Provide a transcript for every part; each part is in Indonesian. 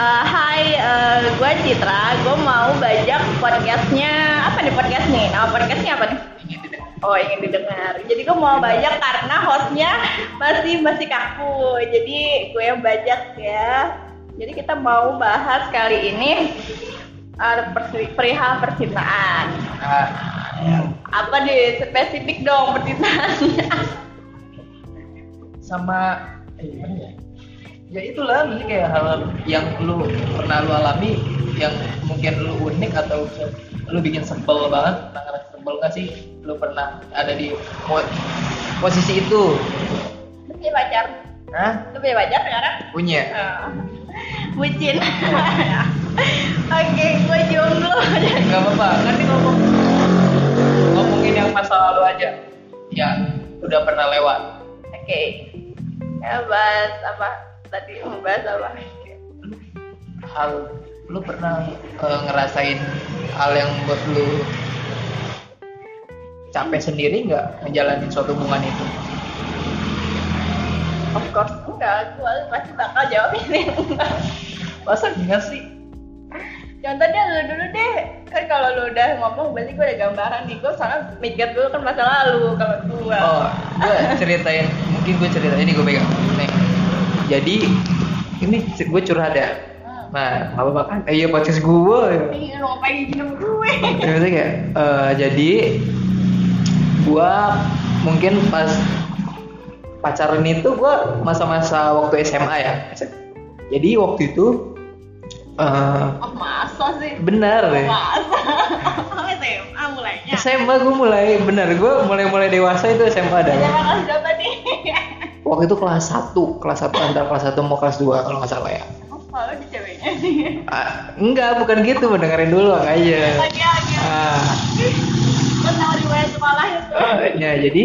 Eh, hai, gue Citra. Gue mau bajak podcastnya apa nih podcast nih? Nama podcastnya apa nih? Oh ingin didengar. Jadi gue mau bajak karena hostnya masih masih kaku. Jadi gue yang bajak ya. Jadi kita mau bahas kali ini uh, perihal percintaan. Ah, Apa nih spesifik dong percintaannya? sama eh, gimana ya? Ya itulah, mesti kayak hal yang lu pernah lu alami yang mungkin lu unik atau lu bikin sebel banget, pernah ngerasa sebel gak sih? Lu pernah ada di posisi itu? Lu punya pacar? Hah? Lu punya pacar sekarang? Punya? Ah. Bucin. Oke, gue jomblo. Gak apa-apa, ini ngomong ngomongin yang masa lalu aja yang udah pernah lewat. Oke. Ya bahas apa? Tadi mau bahas apa? Hal lu pernah eh, ngerasain hal yang buat lu capek sendiri nggak ngejalanin suatu hubungan itu? Of course enggak. Gue pasti bakal jawab ini. Masa enggak sih? Contohnya lu dulu deh. Kan kalau lu udah ngomong berarti gue ada gambaran nih. Gue soalnya mikir dulu kan masa lalu kalau gue. Oh, gue ceritain, mungkin gue ceritain ini gue pegang. Nih, jadi ini gue curhat ya. Nah, nggak apa-apa kan? Eh, iya podcast gue. Ini lu ngapain gini gue? Ya, maksudnya kayak, eh, jadi gue mungkin pas pacaran itu gue masa-masa waktu SMA ya. Jadi waktu itu eh Oh, masa sih? benar deh. Masa? SMA mulainya. SMA gue mulai benar gue mulai-mulai dewasa itu SMA ada. SMA kelas berapa nih? Waktu itu kelas 1, kelas 1 antara kelas 1 mau kelas 2 kalau nggak salah ya. Oh, selalu di ceweknya sih. Ah, enggak, bukan gitu, mendengarin dulu aja. Lagi lagi. Ah, Gue tahu riwayat sekolah itu. ya jadi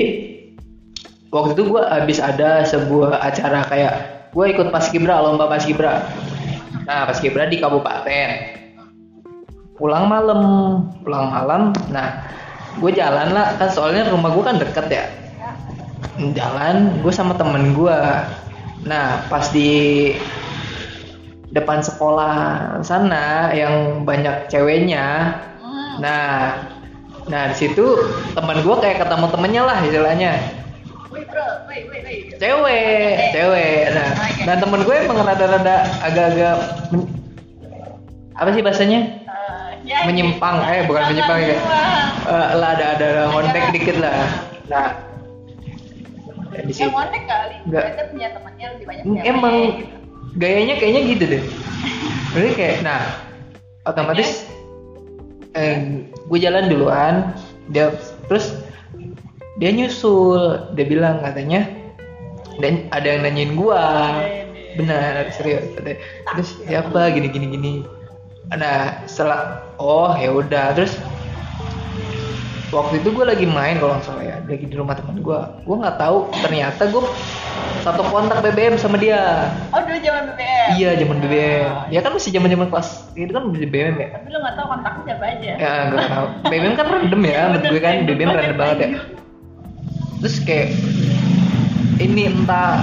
waktu itu gue habis ada sebuah acara kayak gue ikut paskibra lomba paskibra. Nah paskibra di kabupaten. Pulang malam, pulang malam. Nah gue jalan lah kan soalnya rumah gue kan deket ya. Jalan gue sama temen gue. Nah pas di depan sekolah sana yang banyak ceweknya Hmm. Nah, nah di situ teman gue kayak ketemu temennya lah istilahnya. Cewek, cewek. Nah, dan temen gue emang rada-rada agak-agak men- apa sih bahasanya? Eh, ya, Menyimpang, eh bukan menyimpang ya. Eh, lah ada ada ngondek dikit lah. Nah, dan di situ ngondek kali. Enggak. Kita punya temannya lebih banyak emang gitu. gayanya kayaknya gitu deh. Jadi kayak, nah otomatis eh, gue jalan duluan, dia terus dia nyusul, dia bilang katanya dan ada yang nanyain gua, benar serius. Terus siapa gini gini gini. Nah setelah oh ya udah terus waktu itu gue lagi main kalau nggak salah ya lagi di rumah teman gue gue nggak tahu ternyata gue satu kontak BBM sama dia. Oh dulu zaman BBM. iya zaman BBM ya kan masih zaman zaman kelas itu kan BBM ya? Tapi lu nggak tahu kontaknya siapa aja. ya gue nggak tahu. BBM kan random ya menurut gue kan. BBM random banget ya. terus kayak ini entah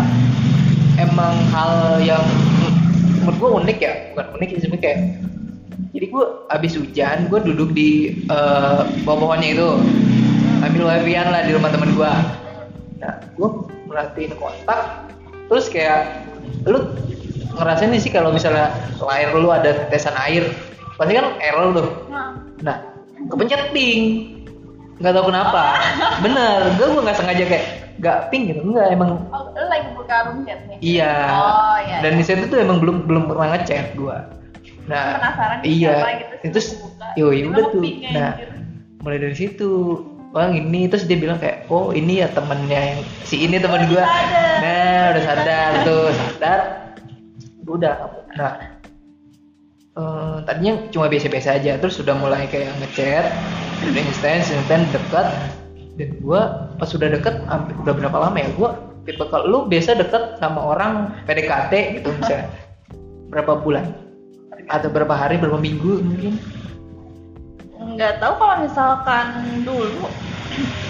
emang hal yang menurut gue unik ya. Bukan unik sih kayak jadi gue abis hujan gue duduk di eh, bawah pohonnya itu ambil wifi-an lah di rumah teman gue nah gue merhatiin kontak terus kayak lu ngerasain sih kalau misalnya layar lu ada tetesan air pasti kan error tuh Nah, kepencet pink. Nggak tahu kenapa. Bener, gue gue nggak sengaja kayak nggak pink gitu. Enggak, emang oh, lu lagi buka room chat nih. iya. Oh iya. Dan iya. di situ tuh emang belum belum pernah ngechat gue. Nah, penasaran nih iya. siapa gitu buka. yo ya udah tuh. Nah, anjir. mulai dari situ. Wah ini terus dia bilang kayak oh ini ya temennya yang si ini teman Oh, gue. Nah udah sadar tuh sadar. Udah. Nah eh, tadinya cuma biasa-biasa aja terus sudah mulai kayak ngechat udah intens intens dekat dan gua pas sudah deket hampir udah berapa lama ya gua tipe kalau lu biasa deket sama orang PDKT gitu misalnya berapa bulan atau berapa hari berapa minggu mungkin? Nggak tahu kalau misalkan dulu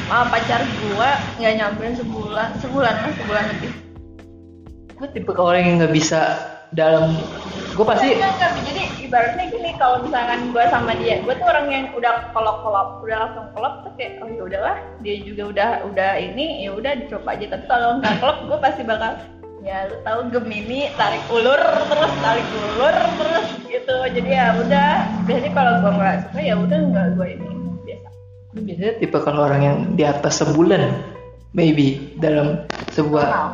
sama pacar gua nggak nyampe sebulan sebulan lah sebulan lebih. Gue tipe orang yang nggak bisa dalam gue pasti Enggak, enggak, jadi ibaratnya gini kalau misalkan gue sama dia gue tuh orang yang udah kolok-kolok udah langsung kolok tuh kayak oh ya udahlah dia juga udah udah ini ya udah dicoba aja. Tapi kalau nggak kolok gue pasti bakal ya lu tahu gemini tarik ulur terus tarik ulur terus gitu. Jadi ya udah. Biasanya kalau gue nggak suka ya udah nggak gue ini. Biasa. Biasanya tipe kalau orang yang di atas sebulan maybe dalam sebuah Normal.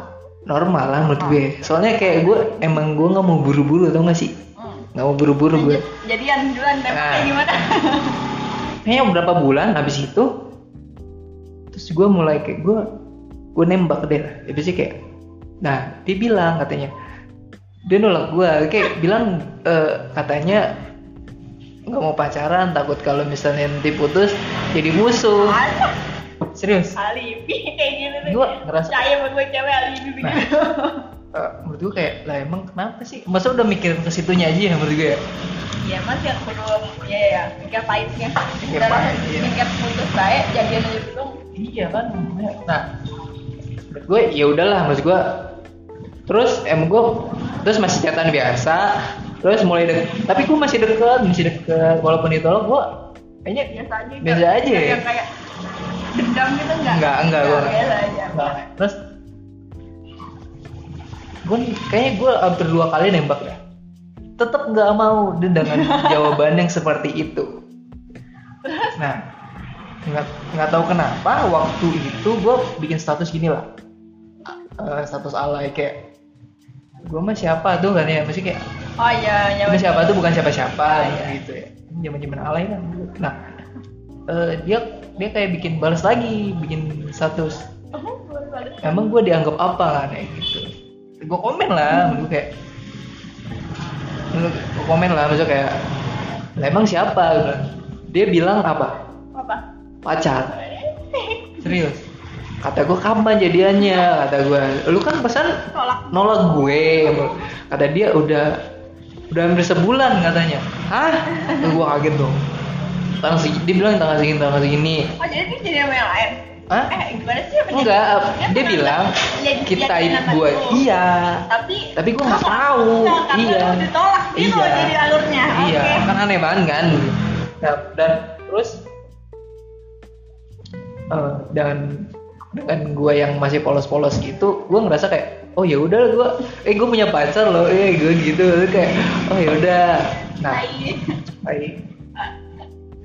normal lah menurut gue. Soalnya kayak gue emang gue nggak mau buru-buru tau gak sih? Hmm. nggak mau buru-buru gue jadian duluan tembak Nah. kayak gimana? Kayaknya beberapa bulan habis itu terus gue mulai kayak gue gue nembak deh habis sih kayak nah dia bilang katanya dia nolak gue kayak bilang eh, katanya nggak mau pacaran takut kalau misalnya nanti putus jadi musuh. Serius? Alibi kayak gitu Gua ngerasa- percaya sama gue cewek alibi Nah. begitu Eh, menurut gue kayak lah emang kenapa sih? Masa udah mikir ke situnya aja ya menurut gue ya? Ya mas yang belum ya ya. Mikir pahitnya. Mikir pahit, iya. mikir putus baik jadian aja belum iya kan nah menurut gue ya udahlah maksud gue terus emang gue terus masih catatan biasa. Terus mulai dek tapi gue masih deket masih deket. Walaupun ditolak gue kayaknya biasa aja Biasa aja ya? yang kayak dendam gitu enggak Enggak, enggak, enggak. biasa aja. Nah, terus gue kayaknya gue hampir dua kali nembak ya. Tetap nggak mau dengan jawaban yang seperti itu. Nah nggak nggak tahu kenapa waktu itu gue bikin status gini lah. Eh, status alay kayak gue mah siapa tuh kan ya? Masih kayak oh iya Ini siapa tuh bukan siapa-siapa Iya. gitu ya. Zaman zaman alay kan. Nah eh, dia dia kayak bikin balas lagi bikin status. Emang gue dianggap apa kan kayak gitu. Gue komen lah gue kayak gue komen lah maksudnya kayak "Lah, emang siapa? Dia bilang apa? Apa? Pacar. Serius kata gue kapan jadiannya kata gue lu kan pesan tolak nolak gue. Kata dia udah udah hampir sebulan katanya. Hah? Gue kaget dong. Tanggal segini dia bilang tanggal segini tanggal segini. Oh jadi dia jadi sama yang lain? Hah? eh gimana sih? Apa enggak dia kan bilang jadi- kita sama gue iya. Tapi tapi gue nggak tahu. iya. ditolak. Gitu Iya. jadi alurnya. Iya oke. kan aneh banget kan? Nah, dan terus eh, dan dengan gue yang masih polos-polos gitu gue ngerasa kayak oh ya udah gue eh gue punya pacar loh. Eh gue gitu kayak oh ya udah. Nah Tai. baik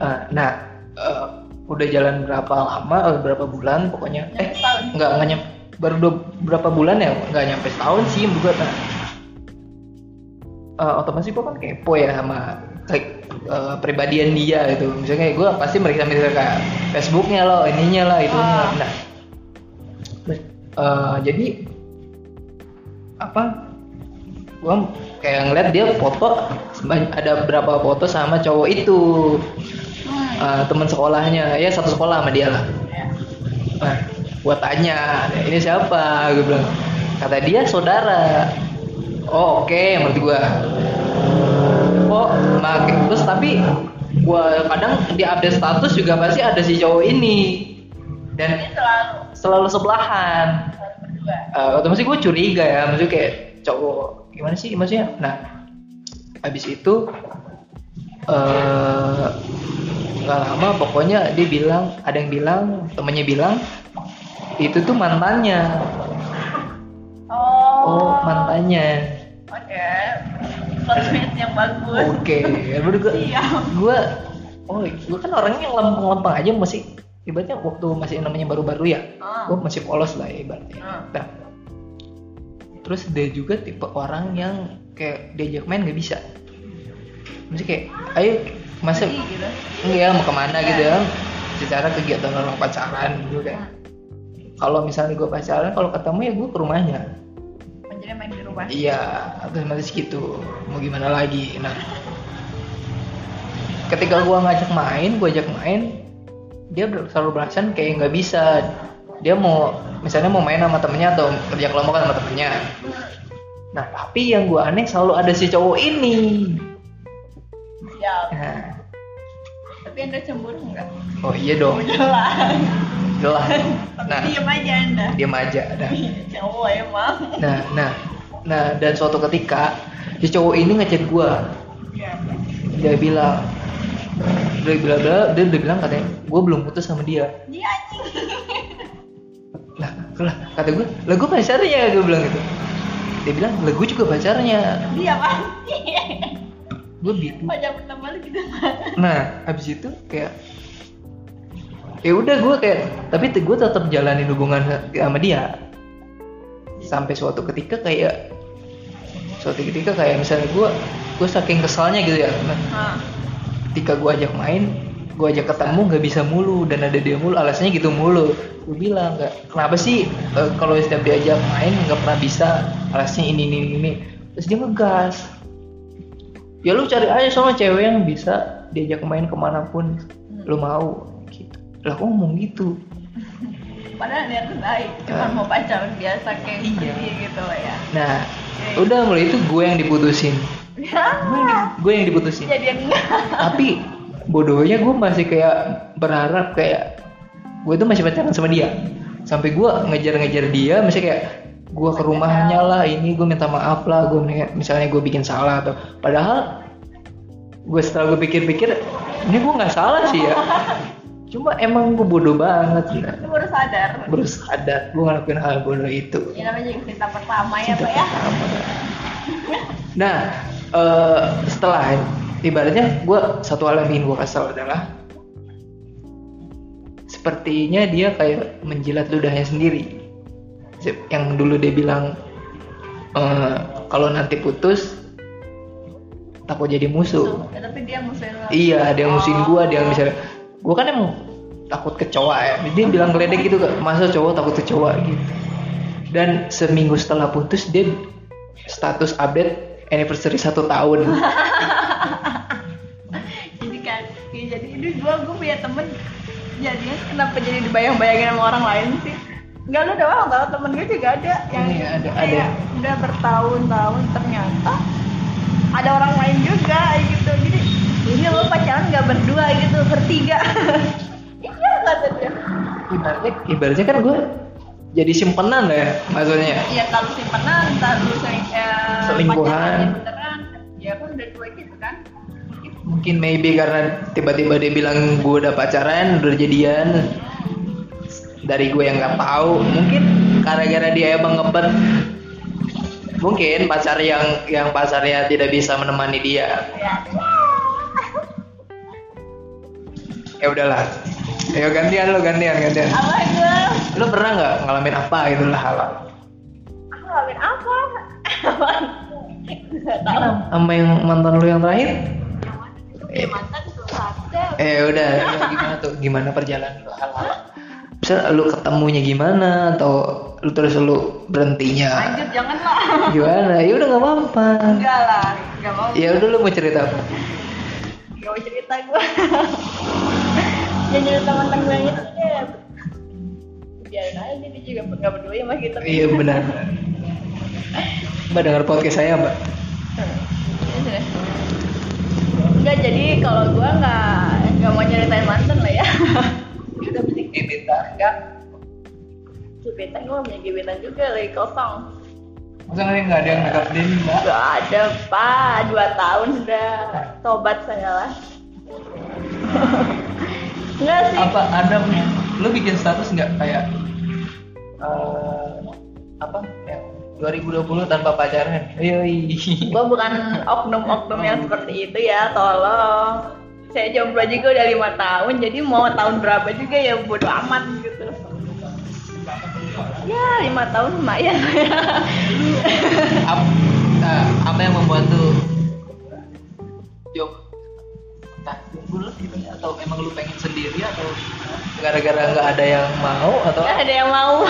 Eh, nah eh, udah jalan berapa lama eh, berapa bulan pokoknya? Eh nggak nggak nyampe baru dua, berapa bulan ya? Nggak nyampe setahun sih gue nah eh, otomatis gue kan kepo ya sama kayak eh, pribadian dia gitu. Misalnya kayak gue pasti meriksa meriksa kayak Facebooknya loh ininya lah itunya. Ah. nah eh, jadi apa gue kayak ngeliat dia foto ada berapa foto sama cowok itu. Eh, teman sekolahnya ya satu sekolah sama dia lah. Nah, gua tanya, ini siapa? Gue bilang, kata dia saudara. Oh, oke, menurut gua. Oh, make terus tapi gua kadang di update status juga pasti ada si cowok ini. Dan Ini selalu selalu sebelahan. Eh, otomatis gue curiga ya, maksudnya kayak cowok gimana sih maksudnya? Nah, habis itu eh nggak lama pokoknya dia bilang ada yang bilang temennya bilang itu tuh mantannya. Oh. Oh mantannya. Oke. Sosmed yang bagus. Oke menurut gue gue oh gue kan orangnya yang lempeng-lempeng aja masih ibaratnya waktu masih namanya baru-baru ya Ah. gue masih polos lah ya ibaratnya. Ah. nah terus dia juga tipe orang yang kayak diajak main nggak bisa. Mesti kayak ayo masa Jadi gitu. Enggak mau ke mana Iya. gitu ya. Secara kegiatan orang pacaran gitu kan. Kalau misalnya gue pacaran kalau ketemu ya gue ke rumahnya. Menjadi main di rumah. Iya otomatis gitu mau gimana lagi? Nah ketika gue ngajak main gue ajak main dia selalu beralasan kayak nggak bisa. Dia mau misalnya mau main sama temennya atau kerja kelompok sama temennya. Nah tapi yang gue aneh selalu ada si cowok ini. Siap nah, tapi anda cemburu nggak? Oh iya dong. Jelas. Jelas. Nah. diem aja anda. Diam aja. Nah. Cowok emang. Nah nah nah dan suatu ketika si cowok ini ngechat gua. Iya. dia bilang dia bilang dia, dia bilang katanya gue belum putus sama dia Dia anjing. lah lah kata gue lah gue pacarnya gue bilang gitu dia bilang lah gue juga pacarnya Dia pasti. gue gitu Pacar pertama lu gitu. nah habis itu kayak ya udah gue kayak tapi gue tetap jalanin hubungan sama dia sampai suatu ketika kayak suatu ketika kayak misalnya gue gue saking kesalnya gitu ya Nah, ketika gue ajak main gue ajak ketemu nggak bisa mulu. Dan ada dia mulu alasannya gitu mulu. Gue bilang nggak kenapa sih eh, kalau setiap diajak main nggak pernah bisa? Alasannya ini ini ini terus dia ngegas. Ya lu cari aja sama cewek yang bisa diajak main ke mana pun lu mau. Gitu. Lah ngomong gitu? Padahal niatnya baik. Cuma Ah. mau pacaran biasa kayak Iya. gitu loh ya. nah udah mulai itu gue yang diputusin Ya. gue yang diputusin Jadian enggak. tapi bodohnya gue masih kayak berharap kayak gue tuh masih pacaran sama dia sampai gue ngejar-ngejar dia masih kayak gue ke rumahnya lah ini gue minta maaf lah gue misalnya gue bikin salah atau padahal gue setelah gue pikir-pikir ini gue nggak salah sih ya cuma emang gue bodoh banget sih Lu baru sadar. baru sadar gue ngelakuin hal bodoh itu Ya namanya juga cinta pertama ya, Cinta Pak ya. pertama. Nah, eh, setelah ibaratnya gue satu hal yang ingin gue kasih adalah sepertinya dia kayak menjilat ludahnya sendiri. Yang dulu dia bilang eh, kalau nanti putus takut jadi musuh. Ya, tapi dia musuhin lo. Iya, ada yang musuhin gue, ada yang misalnya gue kan emang takut kecoa ya. Dia bilang geledek gitu, masa cowok takut kecoa gitu. Dan seminggu setelah putus dia status update anniversary satu tahun. jadi kan ya jadi ini gua gua punya temen. Jadinya kenapa jadi dibayang-bayangin sama orang lain sih? Enggak lu doang tau temen gue juga ada yang Iya, ada, kayak ada. udah bertahun-tahun ternyata ada orang lain juga gitu. Jadi ini lo pacaran nggak berdua gitu bertiga. Iya kata dia. Ibaratnya, ibaratnya kan gue jadi simpenan lah ya maksudnya. iya kalau simpenan ntar lu sering eh, Selingkuhan. pacaran beneran ya kan udah dua gitu kan Mungkin maybe karena tiba-tiba dia bilang gue udah pacaran, udah jadian dari gue yang nggak tahu. Mungkin gara-gara dia emang ngebet mungkin pacar yang yang pacarnya tidak bisa menemani dia ya ya udahlah ayo gantian lo gantian gantian. Apa gue lo pernah nggak ngalamin apa gitu lah hal aku ngalamin apa? Nggak tahu. Sama yang mantan lo yang terakhir? Punya mantan eh udah. Ya, gimana tuh? Gimana perjalanan lo hal-hal bisa lu ketemunya gimana atau lu terus lu berhentinya? Lanjut jangan lah gimana? Ya udah nggak apa-apa. Enggak lah. Enggak mau. Ya udah lu mau cerita apa? Enggak mau cerita gue jangan cerita mantan gue yang itu deh biarin aja dia juga nggak peduli sama kita. Iya benar. Mbak dengar podcast saya mbak. Enggak jadi kalau gue nggak nggak mau ceritain mantan lah ya. Kita punya gebetan kan gebetan gue punya gebetan juga lagi kosong. Masa nggak ada yang deketin mbak? Gak ada pak, dua tahun sudah. Tobat saya lah. Enggak sih, apa ada lu bikin status nggak kayak eh, apa yang 2020 tanpa pacaran yoi gue bukan oknum-oknum yang seperti itu ya, tolong. Saya jomblo juga udah lima tahun, jadi mau tahun berapa juga ya bodo amat gitu. Ya lima tahun lumayan ya. Ap- nah, apa yang membuat tuh jom jomblo gitu ya, atau emang lu pengen sendiri atau gara-gara nggak ada yang mau atau Gak ada yang mau.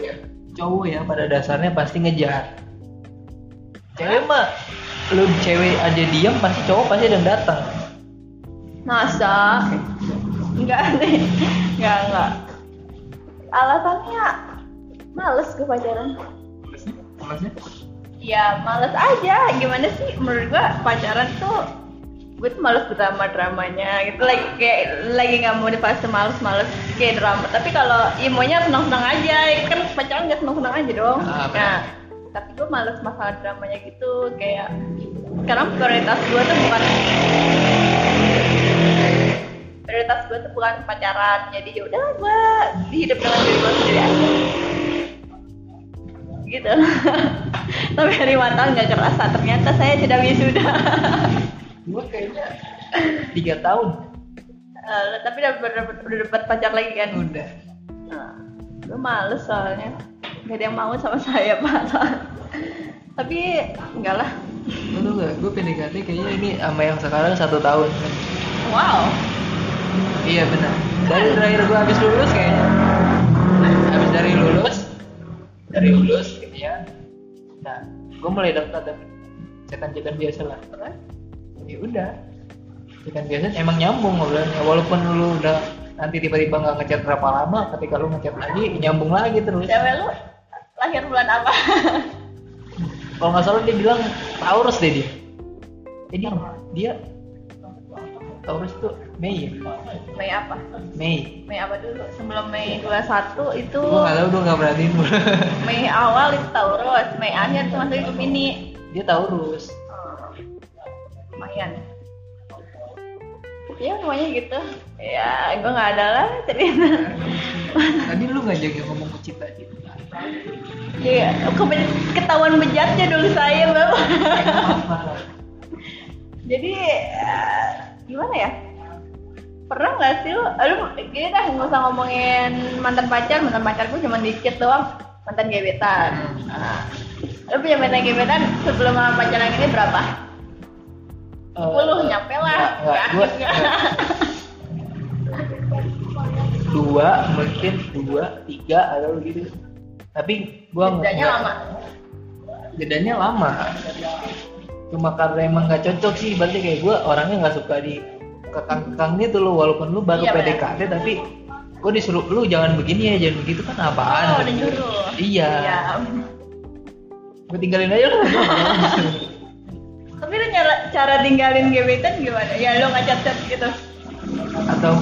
Ya, cowok ya pada dasarnya pasti ngejar cewek mah lu cewek aja diam pasti cowok pasti ada yang datang Masa? Enggak nih, enggak enggak. Alasannya males gue pacaran. maksudnya Ya males aja, gimana sih menurut gua pacaran tuh gue tuh males drama dramanya gitu. Lagi kayak lagi nggak mau di fase males-males kayak drama. Tapi kalau imonya senang-senang aja. Kan pacaran nggak senang-senang aja dong. Ah, benar. nah tapi gue males masalah dramanya gitu. Kayak sekarang prioritas gue tuh bukan prioritas gue tuh bukan pacaran. Jadi yaudah gue hidup dengan diri gue sendiri aja. Gitu. Tapi dari mata nggak kerasa. Ternyata saya sudah wisuda gue kayaknya tiga tahun. Eh, tapi udah, udah, udah dapat pacar lagi kan? Udah. Nah, gue males soalnya. Gak ada yang mau sama saya pak. Tapi enggak lah. Lu gak gue PDKT kayaknya ini sama yang sekarang satu tahun. Wow. Iya benar. Dari terakhir gue habis lulus kayaknya. Habis dari lulus dari lulus gitu ya. Nah gue mulai daftar dan cekan-cekan biasa lah ya udah. Cekan biasa emang nyambung ngobrolnya. Walaupun lu udah nanti tiba-tiba nggak ngechat berapa lama ketika lu ngechat lagi nyambung lagi terus. Cewek lu lahir bulan apa? Kalau nggak salah dia bilang Taurus deh dia. Jadi dia Taurus tuh Mei ya? Mei apa? Mei. Mei apa dulu? Sebelum Mei 21 itu gue nggak tahu gue nggak beraniin Mei awal itu Taurus Mei akhir itu masuk Gemini. Dia Taurus lumayan ya semuanya gitu ya gue nggak ada lah cerita tadi lu ngajak yang ngomong ke Cita gitu Iya, kebe- ketahuan bejatnya dulu saya bapak. apa Jadi eh, gimana ya? Pernah nggak sih lu? Lu gini dah nggak usah ngomongin mantan pacar, mantan pacarku cuma dikit doang. Mantan gebetan. Nah, lu punya mantan gebetan sebelum pacaran ini berapa? 10 nyampe lah. Enggak. dua mungkin dua tiga atau gitu tapi gua Bedanya lama. bedanya lama cuma karena emang nggak cocok sih berarti kayak gua orangnya nggak suka di kekang-kekang gitu loh walaupun lu baru Iya. PDKT tapi gua disuruh lu jangan begini ya jangan begitu kan apaan Oh, iya Iya. gua tinggalin aja lah Tapi lu cara, cara tinggalin gebetan gimana? Ya lu nggak chat gitu. atau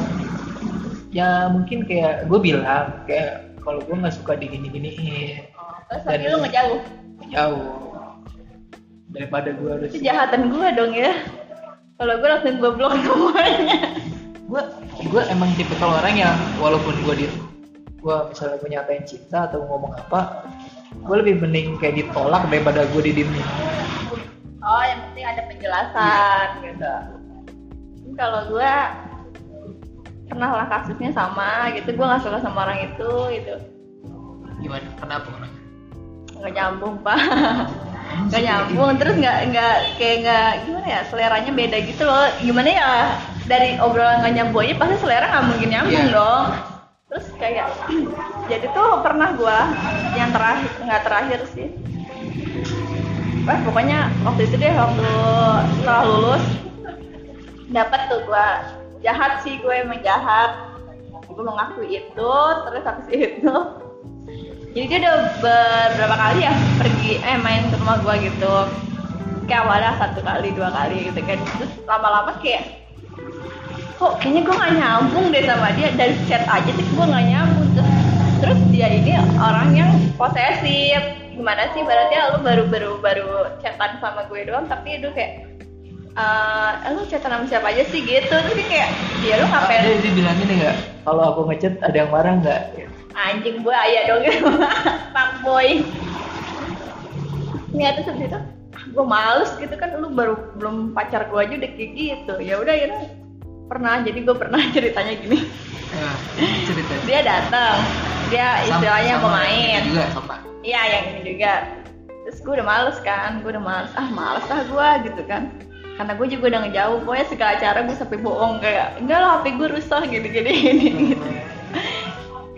ya mungkin kayak gue bilang kayak kalau gue nggak suka digini giniin Oh, terus tapi lu ngejauh. jauh daripada gue harus Itu jahatan gue dong ya. Kalau gue langsung gue blok semuanya. gue gue emang tipe kalau orang yang walaupun gue di gue misalnya menyatain cinta atau ngomong apa gue lebih mending kayak ditolak daripada gue didiemin Oh, yang penting ada penjelasan gitu. Kalau gue pernah lah kasusnya sama gitu, gue nggak suka sama orang itu, itu gimana kenapa orang nggak nyambung pak, nggak nyambung. Terus nggak nggak kayak nggak gimana ya, seleranya beda gitu loh. Gimana ya dari obrolan nggak nyambung aja pasti selera nggak mungkin nyambung Iya. dong. Terus kayak jadi tuh pernah gue yang terakhir nggak terakhir sih Wah, pokoknya waktu itu deh waktu setelah lulus dapat tuh gua. Jahat sih gue emang jahat. Gue mengakui itu terus habis itu. Jadi dia udah beberapa kali ya pergi eh main ke rumah gua gitu. Kayak awalnya satu kali dua kali gitu kan. Terus lama-lama kayak kok kayaknya gue nggak nyambung deh sama dia? Dari chat aja sih gue nggak nyambung. Terus terus dia ini orang yang posesif gimana sih? Berarti lu baru baru baru chatan sama gue doang tapi itu kayak eh lu chatan sama siapa aja sih? Gitu. Terus dia kayak dia lu ngapain? dia, dia bilang ini nggak kalau aku ngechat ada yang marah nggak? Anjing gue ayah dong. Pak boy. Ternyata seperti itu. Gue males gitu kan lu baru belum pacar gue aja udah kayak gitu. Ya udah ya pernah jadi gue pernah ceritanya gini. Nah, cerita. Dia datang dia istilahnya Sama- sama pemain juga sama iya yang ini juga. Terus gue udah males kan gue udah males. Ah males lah gue gitu kan. Karena gue juga udah ngejauh pokoknya segala cara gue sampai bohong. Kayak enggak lah HP gue rusak gitu gini gini gitu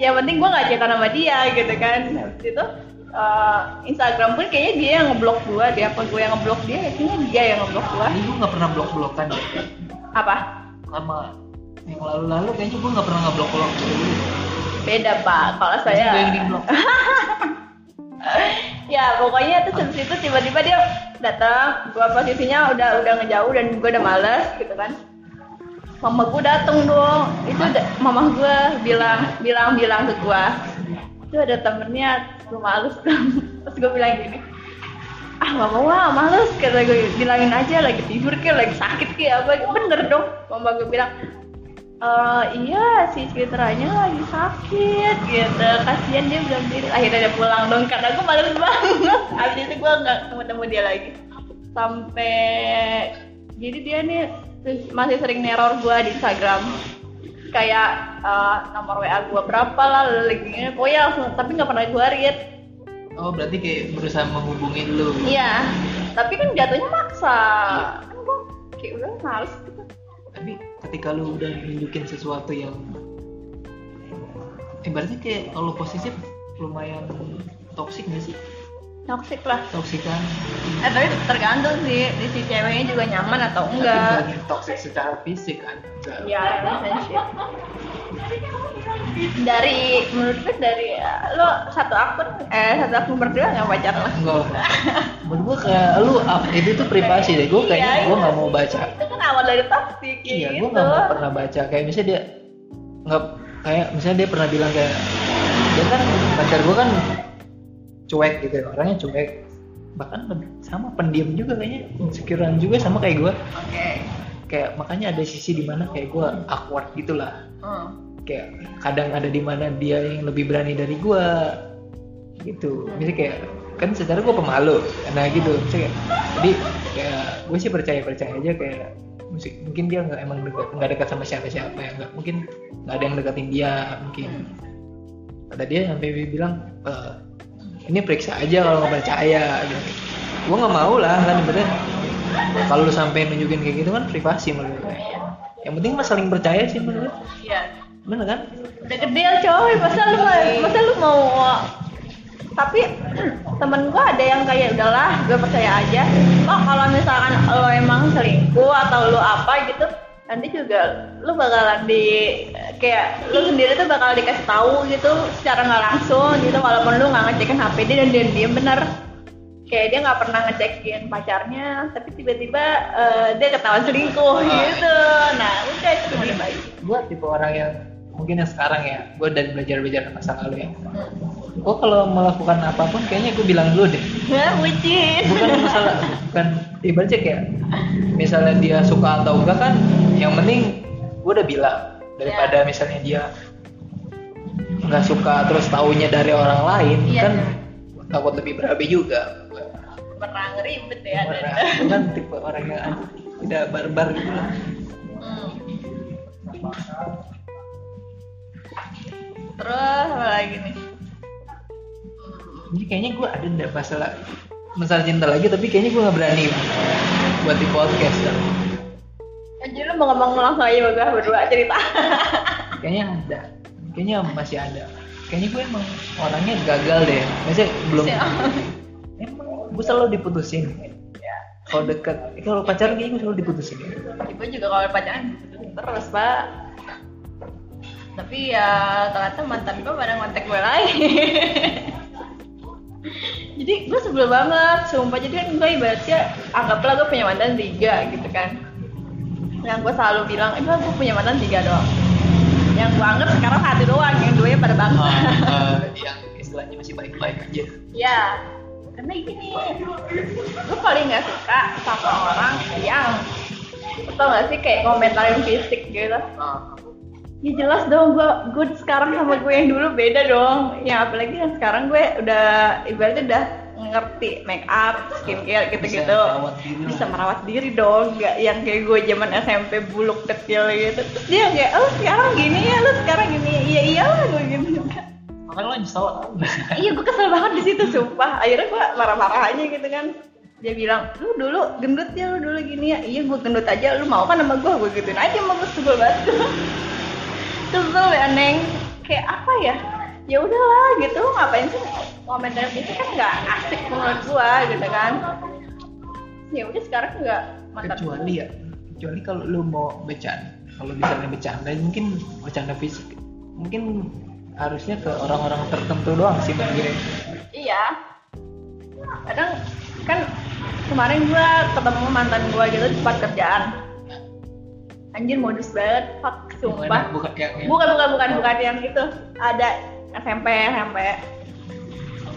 yang penting gue nggak cerita sama dia gitu kan. Habis itu eh, Instagram pun kayaknya dia yang ngeblok gue dia apa gue yang ngeblok dia? Kayaknya dia yang ngeblok gue ini gue nggak pernah blok blokan ya? Apa? Sama yang lalu-lalu kayaknya gue nggak pernah ngeblok blok beda pak. Kalau saya gue yang di blok ya pokoknya tuh habis itu tiba-tiba dia datang. Gua posisinya udah udah ngejauh dan gua udah males gitu kan. Mama gua dateng dong. Itu mama gua bilang bilang bilang ke gua. Itu ada temennya gua males. Terus gua bilang gini ah nggak mau ah males kata gue bilangin aja lagi tidur kayak lagi sakit kayak apa bener dong. Mama gue bilang "Eh, iya si Citranya lagi sakit gitu. Kasihan dia belum diri. Akhirnya dia pulang dong karena gue males banget. Habis itu gue nggak ketemu dia lagi. Sampai jadi dia nih masih sering neror gue di Instagram. Kayak eh, nomor WA gue berapa lah lagi gini pokoknya langsung tapi nggak pernah gue read. Oh berarti kayak berusaha menghubungin lu. Iya. Tapi kan jatuhnya maksa. Iya. kan gue kayak udah males ketika lu udah nunjukin sesuatu yang ibaratnya kayak kalau posesif lumayan toksik gak sih? Toxic lah. Toksik kan? Eh tapi tergantung sih di si ceweknya juga nyaman atau enggak. Tapi toksik secara fisik kan Enggak. ya relationship dari menurut gue dari eh, lo satu akun eh satu akun berdua nggak pacar lah? Enggak menurut gua kayak lu ah, itu tuh privasi deh. Gua kayaknya Iya, gua iya. nggak mau baca. Itu kan awal dari toxic iya gitu. gua nggak mau pernah baca. Kayak misalnya dia nggak kayak misalnya dia pernah bilang kayak dia kan pacar gua kan cuek gitu orangnya cuek. Bahkan sama pendiam juga kayaknya insecurean juga sama kayak gua. Oke. Kayak makanya ada sisi di mana kayak gua awkward gitulah. Hmm. Kayak kadang ada di mana dia yang lebih berani dari gua gitu. Misalnya kayak kan secara gua pemalu nah gitu. Misalnya kayak, jadi kayak gue sih percaya percaya aja kayak musik mungkin dia nggak emang dekat nggak dekat sama siapa siapa ya nggak mungkin nggak ada yang deketin dia mungkin. Kata dia sampai bilang "Eh, ini periksa aja kalau nggak percaya gitu. Gue nggak mau lah kan ibaratnya kalau lu sampai nunjukin kayak gitu kan privasi menurut gue yang penting mah saling percaya sih menurut gue iya bener kan? Udah gede coy. Masa lu masa lu mau tapi temen gua ada yang kayak udahlah gue percaya aja. Oh kalau misalkan lo emang selingkuh atau lo apa gitu nanti juga lu bakalan di kayak lu sendiri tuh bakal dikasih tahu gitu secara nggak langsung gitu walaupun lu nggak ngecekin HP dia dan dia diem bener. Kayak dia nggak pernah ngecekin pacarnya tapi tiba-tiba eh, dia ketahuan selingkuh gitu. Nah udah itu udah baik gue tipe orang yang mungkin yang sekarang ya gue dari belajar belajar masa lalu ya gue kalau melakukan apa pun kayaknya gue bilang dulu deh Ya, bucin. bukan masalah bukan ibaratnya kayak misalnya dia suka atau enggak kan yang penting gue udah bilang daripada misalnya dia nggak suka terus taunya dari orang lain Iya. kan takut lebih berabe juga Pernah ngeribet ya. Gue kan tipe orang yang tidak barbar gitu lah Hmm. Terus apa lagi nih? Jadi kayaknya gue ada nggak masalah masalah cinta lagi tapi kayaknya gue nggak berani buat di podcast kan. Anjir lu mau ngomong langsung aja sama gue berdua cerita. Kayaknya ada, kayaknya masih ada. Kayaknya gue emang orangnya gagal deh. Maksudnya belum. Emang gue selalu diputusin. ya. Kalau dekat, eh, kalau pacaran kayaknya gue selalu diputusin. Gue juga kalau pacaran terus pak. Tapi ya ternyata mantan gue pada ngontek gue lagi. jadi gue sebel banget, sumpah jadi kan gue ibaratnya anggaplah gue punya mantan tiga gitu kan. Yang gue selalu bilang, eh gue punya mantan tiga doang. Yang gue anggap sekarang satu doang, yang duanya pada bangsa. yang istilahnya masih baik-baik aja. Ya, karena gini, gue paling nggak suka sama orang yang tau gak sih kayak komentarin fisik gitu. Ya jelas dong, gue gue sekarang sama gue yang dulu beda dong. Ya apalagi yang sekarang gue udah ibaratnya udah ngerti make up, skincare gitu-gitu. Bisa merawat diri lah. Bisa merawat diri dong, nggak yang kayak gue zaman SMP buluk kecil gitu. Terus dia kayak, oh sekarang gini ya, lu sekarang gini, iya iyalah gue gitu. Makanya lo nyesel iya gue kesel banget di situ sumpah akhirnya gue marah-marah aja gitu kan dia bilang lu dulu gendut ya lu dulu gini ya iya gue gendut aja lu mau kan sama gue gue gituin aja sama gue sebel banget sebel ya neng. Kayak apa ya? Ya udahlah gitu. Ngapain sih? Komentar itu kan nggak asik menurut gue gitu kan. Ya udah sekarang nggak kecuali ya kecuali kalau lu mau bercanda kalau misalnya bercanda mungkin bercanda fisik. Mungkin harusnya ke orang-orang tertentu doang sih menurut gue Iya. Kadang kan kemarin gua ketemu mantan gua gitu di tempat kerjaan. Anjir modus banget, fuck sumpah. bukan yang, yang Bukan bukan bukan bukan yang itu. Ada SMP SMP.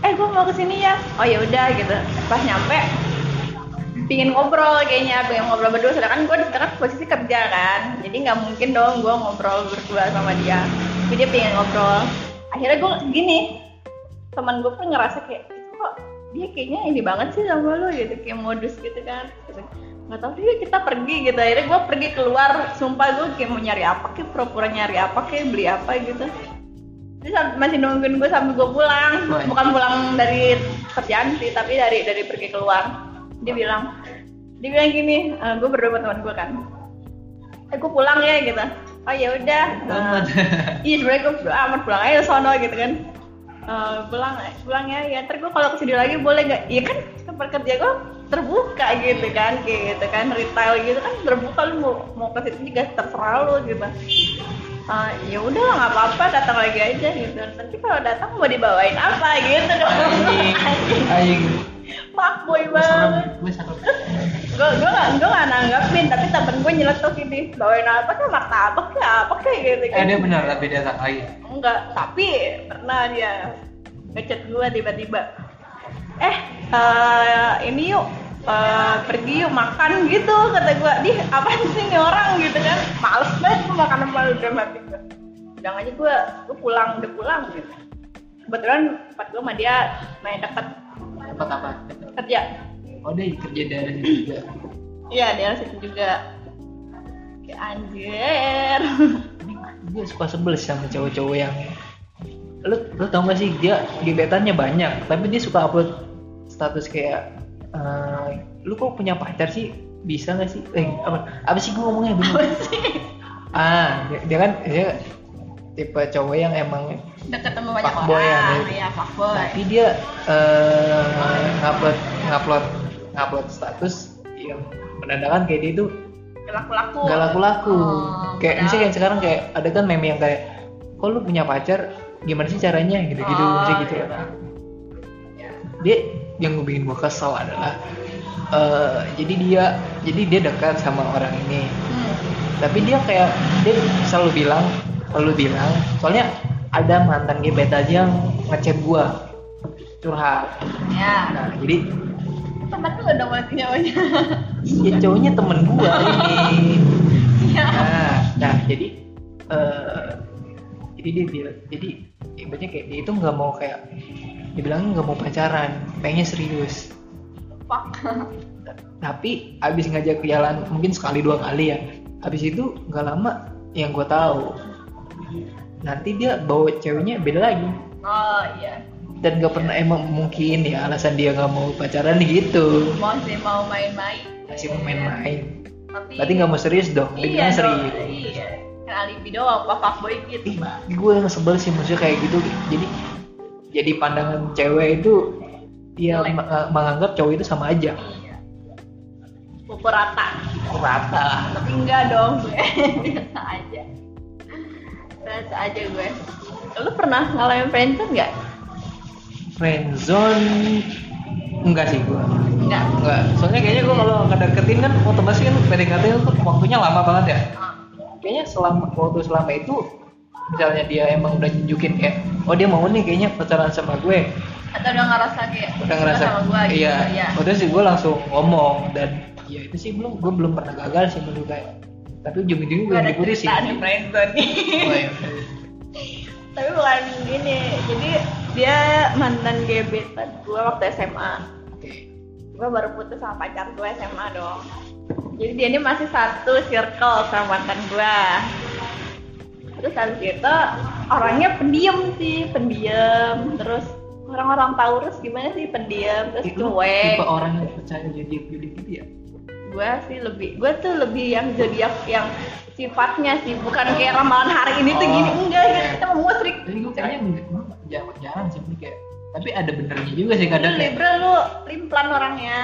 eh gue mau ke sini ya oh ya udah gitu pas nyampe pingin ngobrol kayaknya pengen ngobrol berdua sedangkan gue kan posisi kerja kan jadi nggak mungkin dong gue ngobrol berdua sama dia jadi dia pengen ngobrol akhirnya gue gini teman gue pun ngerasa kayak kok dia kayaknya ini banget sih sama lo gitu kayak modus gitu kan. Nggak tahu sih kita pergi gitu. Akhirnya gue pergi keluar. Sumpah gue kayak mau nyari apa kayak pura-pura nyari apa kayak beli apa gitu. Dia masih nungguin gue sampai gue pulang. Bukan pulang dari kerjaan sih tapi dari dari pergi keluar. Dia bilang dia bilang gini "Eh, gue berdua sama teman gue kan. Eh gue pulang ya gitu. Oh ya udah. Eh, iya sebenarnya gue amat pulang aja sono gitu kan. Eh, pulang pulang ya ya. Ntar gue kalau ke sini lagi boleh nggak? Iya kan tempat kerja gue terbuka gitu kan kayak gitu kan retail gitu kan terbuka lu mau mau ke situ juga terserah lu gitu. Ah, ya udah nggak apa-apa datang lagi aja gitu. Nanti kalau datang mau dibawain apa gitu dong Anjing. Fuckboy Gue serem, banget. gue gue gue nggak nanggapin tapi temen gue nyeletuk ini bawain apa tuh martabak ya apa kayak gitu Eh kan. dia benar tapi dia tak lagi. enggak tapi pernah dia ngechat gue tiba-tiba. Eh eh, ini yuk eh, pergi yuk makan gitu kata gue di apa sih nih orang? Gitu kan. Males banget gue makan udah mati gue bilang aja gue gue pulang udah pulang gitu. Kebetulan tempat gue sama dia main deket. Dapat apa? kerja Oh dia kerja dari situ juga. iya dia situ juga. Kayak anjir. Ini gue suka sebel sih sama cowok-cowok yang lu lu tau gak sih dia gebetannya banyak tapi dia suka upload status kayak eh, lu kok punya pacar sih? Bisa gak sih? Eh apa apa sih gue ngomongnya? Bingung ah dia, dia kan dia tipe cowok yang emang deket sama banyak ya, orang dia. iya fuckboy. Tapi dia eh ngupload ngupload ngupload status yang menandakan kayak dia itu Gak laku-laku nggak laku-laku Oh, kayak padahal- misalnya kayak sekarang kayak ada kan meme yang kayak kok lu punya pacar? Gimana sih caranya? Gitu-gitu Oh, misalnya gitu. iya. dia yang gue bikin gue kesel adalah eh, jadi dia jadi dia dekat sama orang ini. Hmm. tapi dia kayak dia selalu bilang selalu bilang soalnya ada mantan gebetan yang ngechat gua curhat. Ya. Nah jadi temen lu udah mati nyawanya ya cowoknya temen gua ini. Iya. Nah nah jadi eh jadi dia bilang jadi ibaratnya kayak dia itu nggak mau kayak dibilang nggak mau pacaran pengennya serius. Fuck. Tapi abis ngajak ke jalan mungkin sekali dua kali ya abis itu nggak lama yang gue tahu nanti dia bawa ceweknya beda lagi. Oh iya. Dan gak pernah emang mungkin ya alasan dia nggak mau pacaran gitu. Mau sih mau main-main. Masih mau main-main. Tapi berarti nggak mau serius dong iya dong serius. iya. Kan alibi doang apa fuckboy gitu. Ih gue yang sebel sih maksudnya kayak gitu. Jadi jadi pandangan cewek itu dia ma- menganggap cowok itu sama aja. Iya. Pukul rata. Rata. Tapi enggak dong gue. Biasa aja. Biasa aja gue. Lu pernah ngalamin friendzone nggak? Friendzone enggak sih gue enggak. Enggak. Soalnya kayaknya gue kalau ngedeketin kan otomatis kan PDKT itu waktunya lama banget ya. Ah, kayaknya selama waktu selama itu misalnya dia emang udah nunjukin kayak oh dia mau nih kayaknya pacaran sama gue. Atau udah ngerasa kayak udah ngerasa sama gue gitu iya. ya. Udah sih gue langsung ngomong dan ya itu sih belum gue belum pernah gagal sih menurut gue tapi ujung-ujungnya gue gue ada diputusin cerita nih friendzone nih. Oh, iya. tapi bukan gini jadi dia mantan gebetan gue waktu SMA oke. Gue baru putus sama pacar gue SMA dong. Jadi dia ini masih satu circle sama mantan gue terus habis itu orangnya pendiam sih pendiam. Terus orang-orang Taurus gimana sih pendiam? Terus itu cuek. tipe orang yang percaya jadi jadi gitu ya? Gue sih lebih gue tuh lebih yang zodiak yang sifatnya sih. Bukan kayak ramalan hari ini tuh Oh, gini enggak. Oke. gitu kita mau musrik jadi gue kayaknya enggak- jarang jarang sih. Kayak tapi ada benernya juga sih lu kadang kayak Libra lu limplan orangnya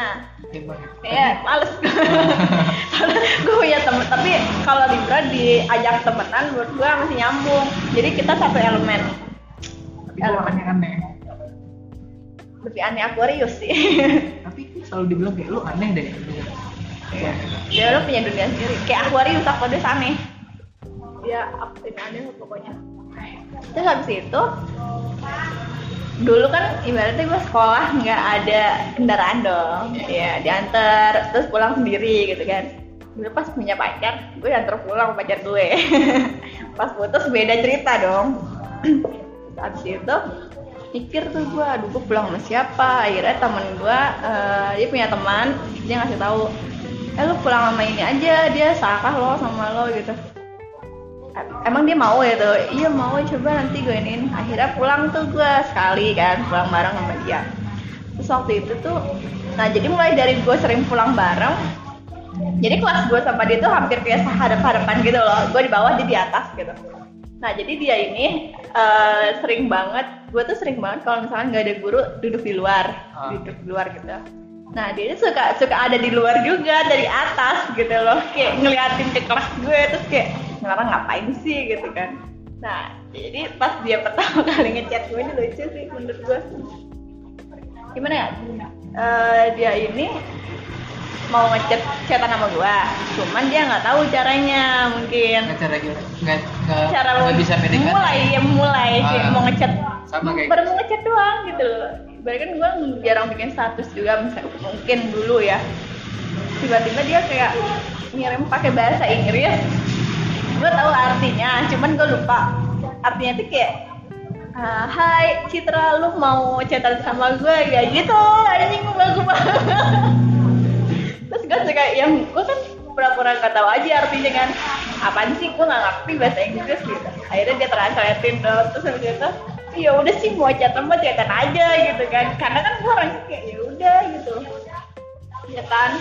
kayak males. Gue punya temen tapi kalau Libra diajak temenan menurut gue masih nyambung. Jadi kita satu elemen. Tapi gue orangnya aneh lebih aneh Aquarius sih. Tapi selalu dibilang kayak lu aneh deh. Kayak dia lu punya dunia sendiri. Kayak Aquarius Aquarius aneh. Dia ini aneh pokoknya. Terus habis itu dulu kan ibaratnya gue sekolah nggak ada kendaraan dong. Ya diantar terus pulang sendiri gitu kan. Dulu pas punya pacar gue diantar pulang pacar gue. Pas putus beda cerita dong. Habis itu mikir tuh gue aduh gue pulang sama siapa? Akhirnya temen gue eh, dia punya teman dia ngasih tahu eh lu pulang sama ini aja dia sakah lo sama lo gitu emang dia mau ya tuh? Iya mau. Coba nanti gue iniin. Akhirnya pulang tuh gue sekali kan pulang bareng sama dia. Terus waktu itu tuh nah jadi mulai dari gue sering pulang bareng jadi kelas gue sama dia tuh hampir kayak sehadap-hadapan gitu loh. Gue di bawah dia di atas gitu. Nah jadi dia ini eh, sering banget gue tuh sering banget kalau misalnya nggak ada guru duduk di luar Ah. duduk di luar gitu nah dia suka suka ada di luar juga dari atas gitu loh. Kayak ngeliatin ke kelas gue terus kayak ngarang ngapain sih? gitu kan. Nah jadi pas dia pertama kali ngechat gue ini lucu sih menurut gue. Gimana ya? Eh, dia ini mau ngechat chatan sama gue cuman dia nggak tahu caranya mungkin. Nggak cara gitu nggak cara nggak bisa PDKT mulai ya mulai Ah. mau ngechat sama kayak baru mau ngechat doang gitu loh Ibaratnya kan gue jarang bikin status juga misal mungkin dulu ya. Tiba-tiba dia kayak ngirim pakai bahasa Inggris. Gue tahu artinya cuman gue lupa. Artinya tuh kayak "Ah, Hai Citra lu mau chatan sama gue kayak gitu anjing gue gue terus gue suka yang gue kan pura-pura nggak tahu aja artinya kan. Apaan sih gue nggak ngerti bahasa Inggris gitu. Akhirnya dia translatein dong terus habis itu ya udah sih mau chat sama chatan aja gitu kan. Karena kan gue orangnya kayak ya udah gitu. Ya kan?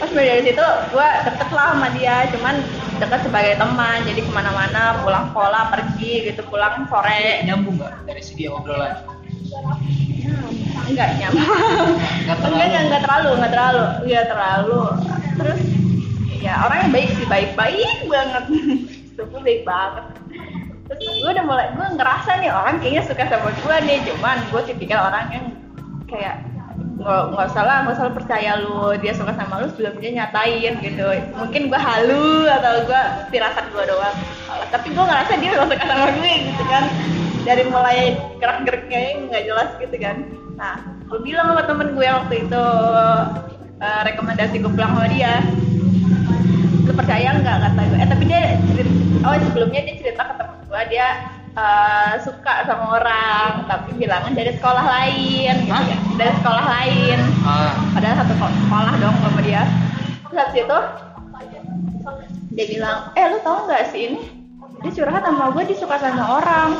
Pas mulai dari situ gue deket lah sama dia. Cuman deket sebagai teman jadi ke mana-mana pulang sekolah pergi gitu pulang sore. Nyambung nggak dari segi obrolan? Enggak nyambung. Nggak enggak terlalu. enggak terlalu enggak terlalu. Iya terlalu. Terus ya orangnya baik sih baik baik banget. Itu baik banget gue udah mulai gue ngerasa nih orang kayaknya suka sama gue nih cuman gue tipikal orang yang kayak nggak nggak salah nggak salah percaya lu dia suka sama lu sebelum dia nyatain gitu. Mungkin gue halu atau gue firasat gue doang. Tapi gue ngerasa dia memang suka sama gue gitu kan. Dari mulai gerak geriknya nggak jelas gitu kan. Nah gue bilang sama temen gue waktu itu eh, rekomendasi gue pulang sama dia. Lu percaya nggak? Kata gue. Eh tapi dia cerit- oh sebelumnya dia cerita ke temen gue dia eh, suka sama orang tapi bilangan dari sekolah lain gitu Hah? ya. Dari sekolah lain. Ah. Padahal satu ko- sekolah dong sama dia. Terus habis itu dia bilang eh lu tau nggak sih ini? Dia curhat sama gue dia suka sama orang.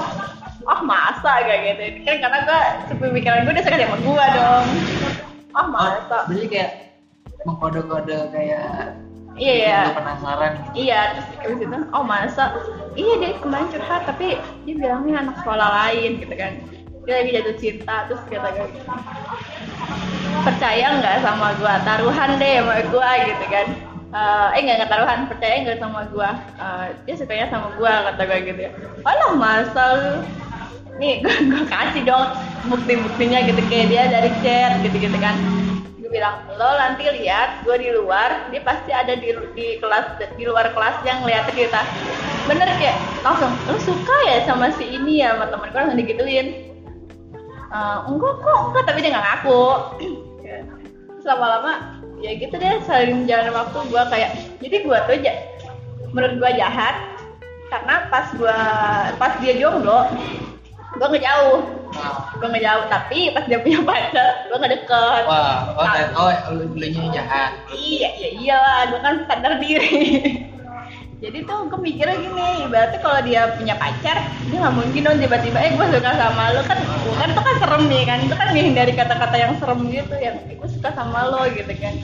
Oh masa? Kayak gitu. Kan karena gue sepemikiran gue dia suka sama gue dong. Oh masa? berarti kayak mengkode-kode kayak iya iya penasaran gitu Iya, terus abis itu, oh masa? Iya dia kemarin curhat, tapi dia bilangnya anak sekolah lain gitu kan. Dia lagi jatuh cinta, terus kata gue, percaya nggak sama gua? Taruhan deh sama gua gitu kan. Eh, eh nggak taruhan, percaya nggak sama gua? Eh, dia sukanya sama gua kata gue gitu ya. Alah masa lu? Nih gua kasih dong bukti-buktinya gitu kayak dia dari chat gitu-gitu kan gue bilang lo nanti lihat gue di luar dia pasti ada di di kelas di luar kelas yang ngeliatin kita. Bener kayak langsung lo suka ya sama si ini ya sama temen gue langsung digituin. "Eh, enggak kok enggak tapi dia nggak ngaku. Terus lama-lama ya gitu deh saling jalan waktu gue kayak jadi gue tuh ja- menurut gue jahat karena pas gue pas dia jomblo gue ngejauh Ah. gue ngejauh tapi pas dia punya pacar gue nggak deket. Wah oh, Ah. oh lu belinya jahat. Iya ya iyalah gue kan sadar diri. Jadi tuh gue mikirnya gini ibaratnya kalau dia punya pacar dia nggak mungkin dong tiba-tiba eh gue suka sama lo kan kan itu kan serem nih kan? Itu kan menghindari kata-kata yang serem gitu yang eh, gue suka sama lo gitu kan.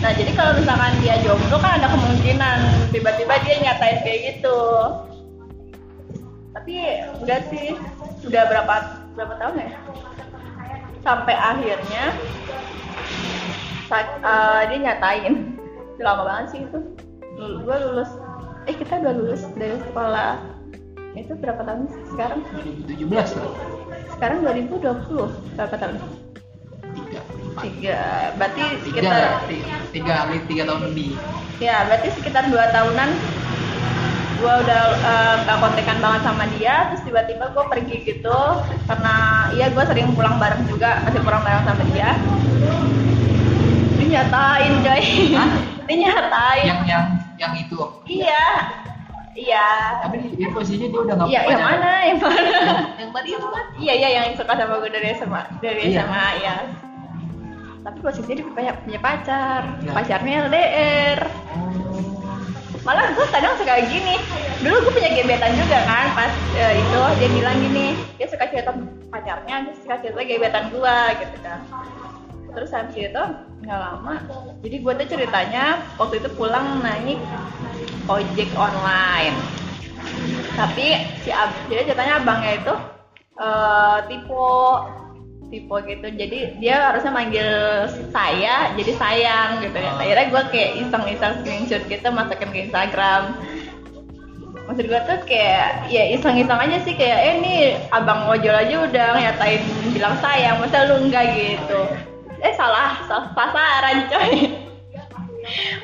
Nah jadi kalau misalkan dia jomblo kan ada kemungkinan tiba-tiba dia nyatain kayak gitu. Tapi udah sih. Udah berapa berapa tahun ya? Sampai akhirnya saat eh, dia nyatain. Lama banget sih itu. Lul- gue lulus. Eh kita udah lulus dari sekolah. Itu berapa tahun sih sekarang? 2017 lah. Sekarang 2020 berapa tahun? Tiga. Tiga. Berarti tiga. sekitar tiga, tiga tiga tahun lebih. Ya berarti sekitar dua tahunan gue udah eh, nggak kontekan banget sama dia terus tiba-tiba gue pergi gitu karena iya gue sering pulang bareng juga masih pulang bareng sama dia. Dia nyatain coy. Hah? dia nyatain yang yang yang itu iya. Iya. Tapi di, posisinya dia udah nggak iya yang mana yang mana? Yang, yang tadi itu kan iya iya yang suka sama gue dari SMA dari Iya. SMA ya tapi posisinya dia punya, punya pacar. Nah. pacarnya LDR malah gue kadang suka gini. Dulu gue punya gebetan juga kan pas eh, itu dia bilang gini dia suka cerita pacarnya dia suka cerita gebetan gue gitu kan. Terus habis itu nggak lama jadi gue tuh ceritanya waktu itu pulang naik ojek online. Tapi si ab jadi ceritanya abangnya itu eh tipe tipe gitu. Jadi dia harusnya manggil saya jadi sayang gitu ya. Akhirnya gue kayak iseng-iseng screenshot gitu masukin ke Instagram. Maksud gue tuh kayak ya iseng-iseng aja sih kayak eh nih abang ojol aja udah nyatain bilang sayang masa lu enggak? gitu. Eh salah salah pasaran coy.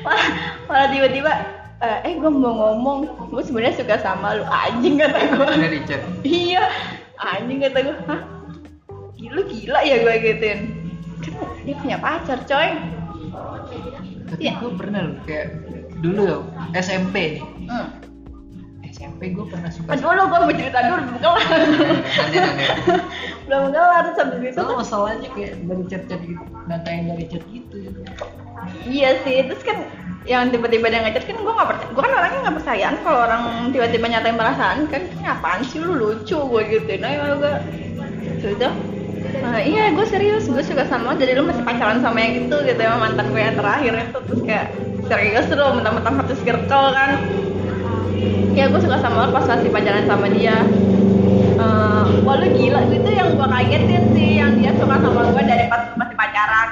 Malah, malah tiba-tiba eh, eh gue mau ngomong. Gue sebenarnya suka sama lu anjing kata gue dari chat? Iya. Anjing kata gue hah gila gila ya gue gituin. Kan dia punya pacar coy. Tapi Iya. gue pernah loh kayak dulu loh SMP nih. Hmm. SMP gue pernah suka aduh lo gue mau cerita dulu belum kelar. Nanti nanti belum kelar terus habis itu Soalnya masalahnya kayak dari chat-chat gitu nantain dari chat gitu iya sih terus kan yang tiba-tiba dia ngechat kan gue nggak percaya gue kan orangnya nggak percayaan kalau orang tiba-tiba nyatain perasaan kan "Ini apaan sih lu lucu gue gitu nah ya gue sudah nah, iya gue serius. Gue suka sama lo, jadi lu masih pacaran sama yang itu gitu ya mantan gue yang terakhir itu. Terus kayak serius lu mentang-mentang satu circle kan. Ya gue suka sama lo pas masih pacaran sama dia. Eh, wah lu gila. Itu yang gue kagetin sih yang dia suka sama gue dari pas masih pacaran.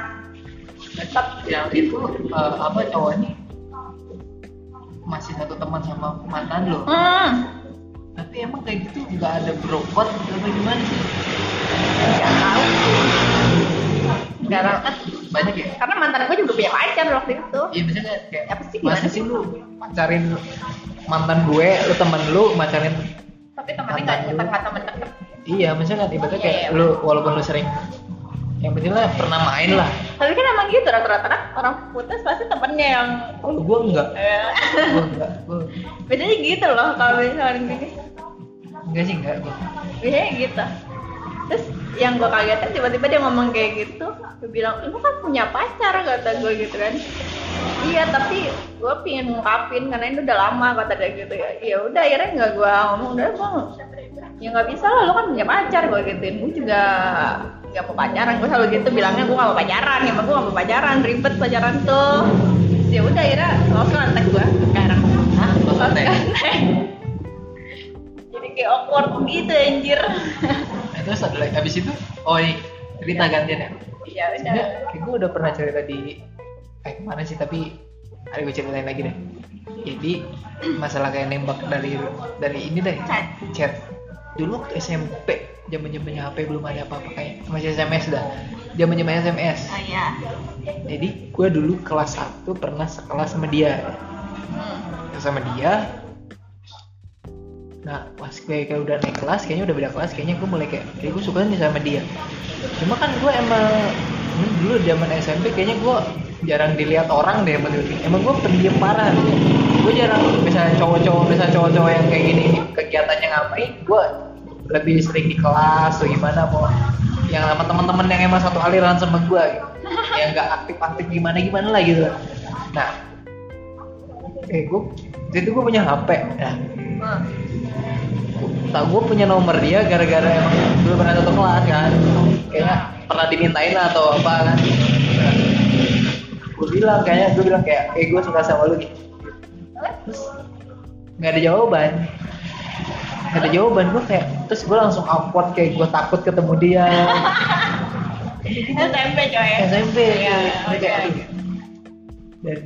Tetap yang itu eh, apa cowoknya? Masih satu teman sama mantan lo? Hmm, tapi emang kayak gitu nggak ada brokot apa gimana sih nggak tahu Karena, banyak ya? karena mantan gue juga punya pacar waktu itu. Iya misalnya kayak Apa sih, gimana masa sih? lu pacarin mantan gue lu temen lu pacarin tapi temennya nggak lu. nggak temen deket. Iya misalnya kan ibaratnya Iya, kayak iya. lu walaupun lu sering yang penting lah pernah main lah. Tapi kan emang gitu rata-rata kan orang putus pasti temennya yang kalau gue enggak. Eh, gue enggak gue bedanya gitu loh kalau misalnya gini. Enggak sih enggak gue biasanya gitu terus yang gue kagetin tiba-tiba dia ngomong kayak gitu. Gue bilang lu kan punya pacar kata gue gitu kan. Iya tapi gue pingin ngungkapin karena ini udah lama kata dia gitu ya. Ya udah akhirnya nggak gue ngomong. Udah gue ya nggak bisa lah lu kan punya pacar gue gituin. Gue juga nggak mau pacaran. Gue selalu gitu bilangnya gue nggak mau pacaran. Ya gue nggak mau pacaran ribet pacaran tuh. Ya udah akhirnya lost kontak gue sekarang. Hah? Jadi kayak awkward gitu anjir terus ada lagi? Habis itu oh ini cerita gantian ya? Ya udah kayak gue udah pernah cerita di eh ke mana sih? Tapi ada gue ceritain lagi deh. Jadi masalah kayak nembak dari dari ini deh. Chat. chat. Dulu waktu SMP zaman zamannya HP belum ada apa-apa kayak masih SMS dah. Zaman zamannya SMS oh iya. Jadi gue dulu kelas 1 pernah sekelas sama dia. Hmm. sama dia nah pas gue kayak udah naik kelas kayaknya udah beda kelas kayaknya gue mulai kayak kayak gue suka nih sama dia cuma kan gue emang dulu zaman SMP kayaknya gue jarang dilihat orang deh gue. emang gue pendiam parah gue jarang misalnya cowok-cowok misalnya cowok-cowok yang kayak gini kegiatannya ngapain gue lebih sering di kelas atau gimana mau yang sama teman-teman yang emang satu aliran sama gue gitu. yang nggak aktif-aktif gimana gimana lah gitu nah eh gue itu gue punya HP nah Tak gue punya nomor dia gara-gara emang dulu pernah satu kelas kan. Kayaknya pernah dimintain lah atau apa kan. Gue bilang kayaknya gue bilang kayak eh gue suka sama lu. Gitu terus nggak ada jawaban. Nggak ada jawaban gue kayak terus gue langsung awkward kayak gue takut ketemu dia. SMP coy ya? SMP oke. kayak, aduh. dan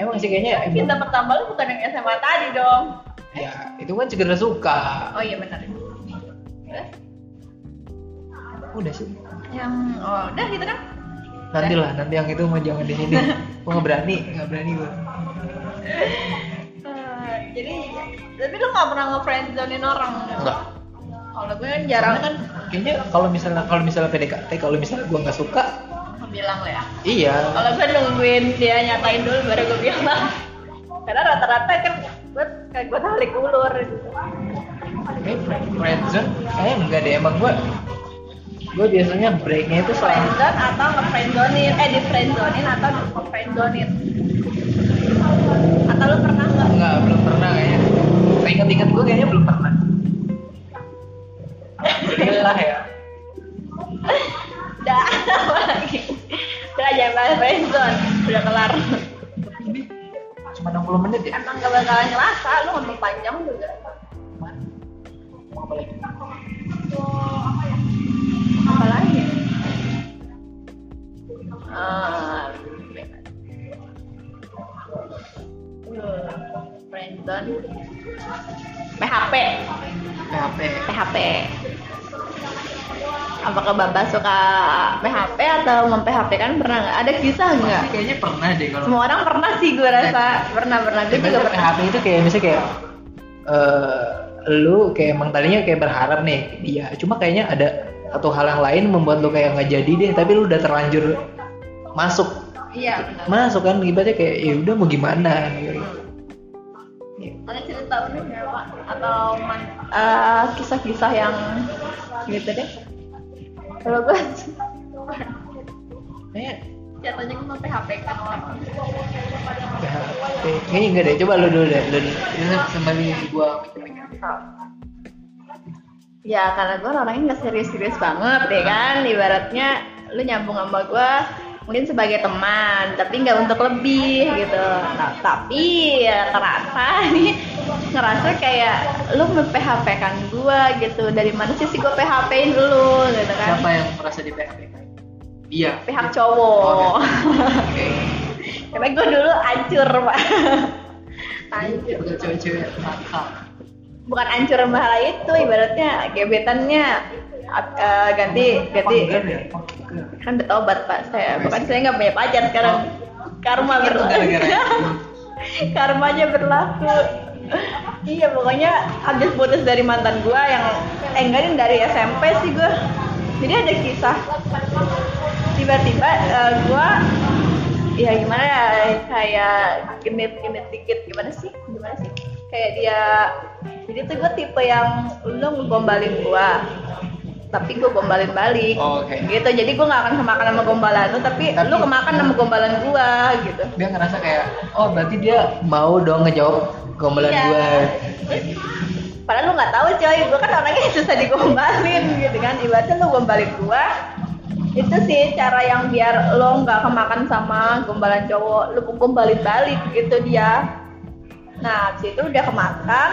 emang sih kayaknya emang- cinta pertama lu bukan yang SMA tadi dong ya itu kan sekedar suka. Oh iya benar. Terus? udah sih. Yang oh udah gitu kan? Nanti lah nanti yang itu mau jangan di sini gue nggak berani nggak berani gue Eh, jadi tapi lu nggak pernah ngefriendzonin orang? Enggak kalau gue kan jarang Karena kan. Kayaknya kalau misalnya kalau misalnya PDKT kalau misalnya gue nggak suka. Bilang lo ya. Iya. Kalau gue nungguin dia nyatain dulu baru gue bilang karena rata-rata kan gue kayak gue tarik ulur. Gitu Kayak friendzone kayak enggak deh emang gue gue biasanya breaknya itu soal friendzone atau ngefriendzonin? Eh di friendzonin atau di ngefriendzonin? Atau lu pernah nggak? Enggak belum pernah kayaknya. Ingat-ingat gue kayaknya belum pernah. Alhamdulillah ya. Udah apa lagi udah jangan bahas friendzone. Udah kelar. ini cuma 60 menit ya. Emang gak bakalan ngerasa lu ngomong panjang juga. Mau apa apa lagi? Ah, uh, friendzone PHP PHP PHP apakah bapak suka PHP atau mem-PHP kan pernah nggak? Ada kisah nggak? kayaknya pernah deh kalau semua orang pernah sih gue rasa. Pernah pernah. Gue juga pernah PHP itu kayak misalnya kayak eh lu kayak emang tadinya kayak berharap nih iya. Cuma kayaknya ada satu hal yang lain membuat lu kayak nggak jadi deh. Tapi lu udah terlanjur masuk. Iya benar. Masuk kan ibaratnya kayak ya udah mau gimana? Gitu. ada cerita unik nggak pak? Atau eh, kisah-kisah yang gitu deh. Kalau gue Kayak jatuhnya gue mau PHP kan orang PHP kayaknya enggak deh. Coba lu dulu deh. Lu gua. Mikir-mikir ya karena gue orangnya nggak serius-serius banget deh kan? Ibaratnya lu nyambung sama gue mungkin sebagai teman tapi nggak untuk lebih gitu. Nah, tapi ya terasa nih ngerasa kayak lu php kan gue gitu. Dari mana sih sih gue php in dulu gitu kan. Siapa yang merasa di PHP dia. Pihak cowok. Oke. Karena gue dulu hancur pak. Hancur Bukan cewek-cewek bukan hancur malah itu ibaratnya gebetannya uh, ganti ganti. ya? Kan udah tobat pak. Saya bukan saya nggak punya pacar sekarang. Karma Itu berlaku. karmanya berlaku iya pokoknya habis putus dari mantan gua yang eh enggak ini dari SMP sih gua. Jadi ada kisah. Tiba-tiba eh, gua ya gimana ya kayak genit-genit dikit gimana sih? Gimana sih? Kayak dia jadi tuh gue tipe yang lu ngegombalin gua tapi gue gombalin balik. Oh, oke. gitu jadi gue nggak akan kemakan sama gombalan lu tapi, Tapi- lu kemakan sama gombalan gua gitu. dia ngerasa kayak oh berarti dia mau dong ngejawab gombalan Iya. gua Padahal lu nggak tahu coy, gue kan orangnya susah digombalin gitu kan. Ibaratnya lu gombalin gua, itu sih cara yang biar lo nggak kemakan sama gombalan cowok, lu gombalin balik gitu dia. Nah, abis itu udah kemakan,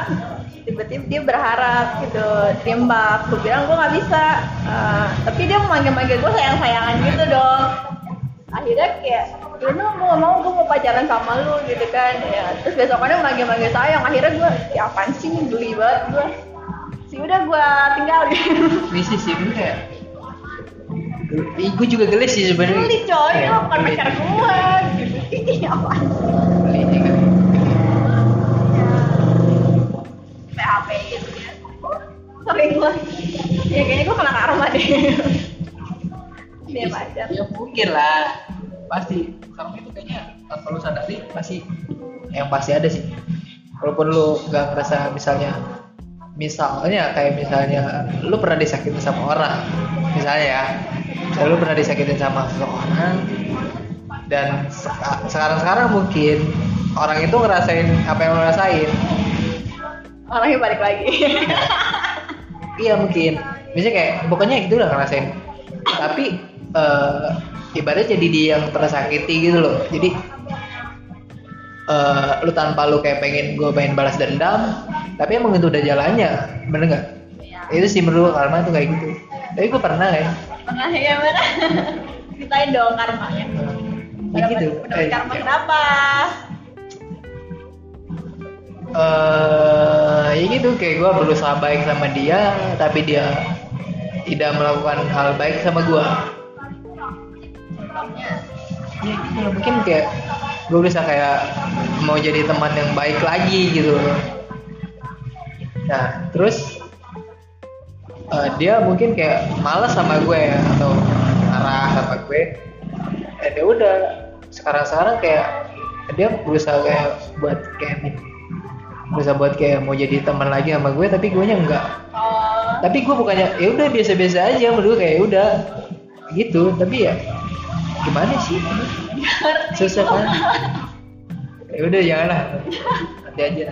tiba-tiba dia berharap gitu, tembak. Gue bilang gue nggak bisa, Eh, tapi dia memanggil-manggil gue sayang-sayangan gitu dong. Akhirnya kayak, ya udah gue gak mau, gue mau pacaran sama lu gitu kan. Ya, terus besokannya manggil-manggil sayang. Akhirnya gue, ya apaan sih nih, geli banget gue. Sih udah gue tinggal gitu. Misi sih ini kayak Ih, gue juga gelis sih sebenarnya. Geli coy, Kayak, lo bukan geli. pacar gue gitu. Ih, apaan sih? Geli juga. PHP gitu ya. Sering gue. Ya kayaknya gue kena karma deh. Dia pacar. Ya mungkin lah. Pasti. Karena itu kayaknya tanpa lu sadari pasti yang pasti ada sih. Walaupun lu gak ngerasa misalnya misalnya kayak misalnya lu pernah disakitin sama orang misalnya ya misalnya lu pernah disakitin sama seseorang dan sekarang sekarang mungkin orang itu ngerasain apa yang lu rasain Orangnya balik lagi. Iya mungkin. Misalnya kayak pokoknya itu udah ngerasain. Tapi eh ibaratnya jadi dia yang tersakiti gitu loh. Jadi eh lu tanpa lu kayak pengen gue pengen balas dendam, tapi emang itu udah jalannya, bener nggak? Itu sih menurut karma itu kayak gitu. Tapi gue pernah ya. Pernah ya mana? Ceritain dong karmanya. Ya gitu. Udah Eh, karma ya. kenapa? eh ya gitu kayak gue berusaha baik sama dia, tapi dia tidak melakukan hal baik sama gue. Ya gitu loh. mungkin kayak gue bisa kayak mau jadi teman yang baik lagi gitu loh. nah terus eh, dia mungkin kayak malas sama gue ya atau marah sama gue eh dia udah sekarang sekarang kayak dia berusaha kayak buat kayak berusaha buat kayak mau jadi teman lagi sama gue tapi gue nya enggak oh tapi gue bukannya ya udah biasa-biasa aja menurut gue kayak "Ya udah gitu tapi ya gimana sih? Susah kan? Ya udah janganlah. Nanti aja.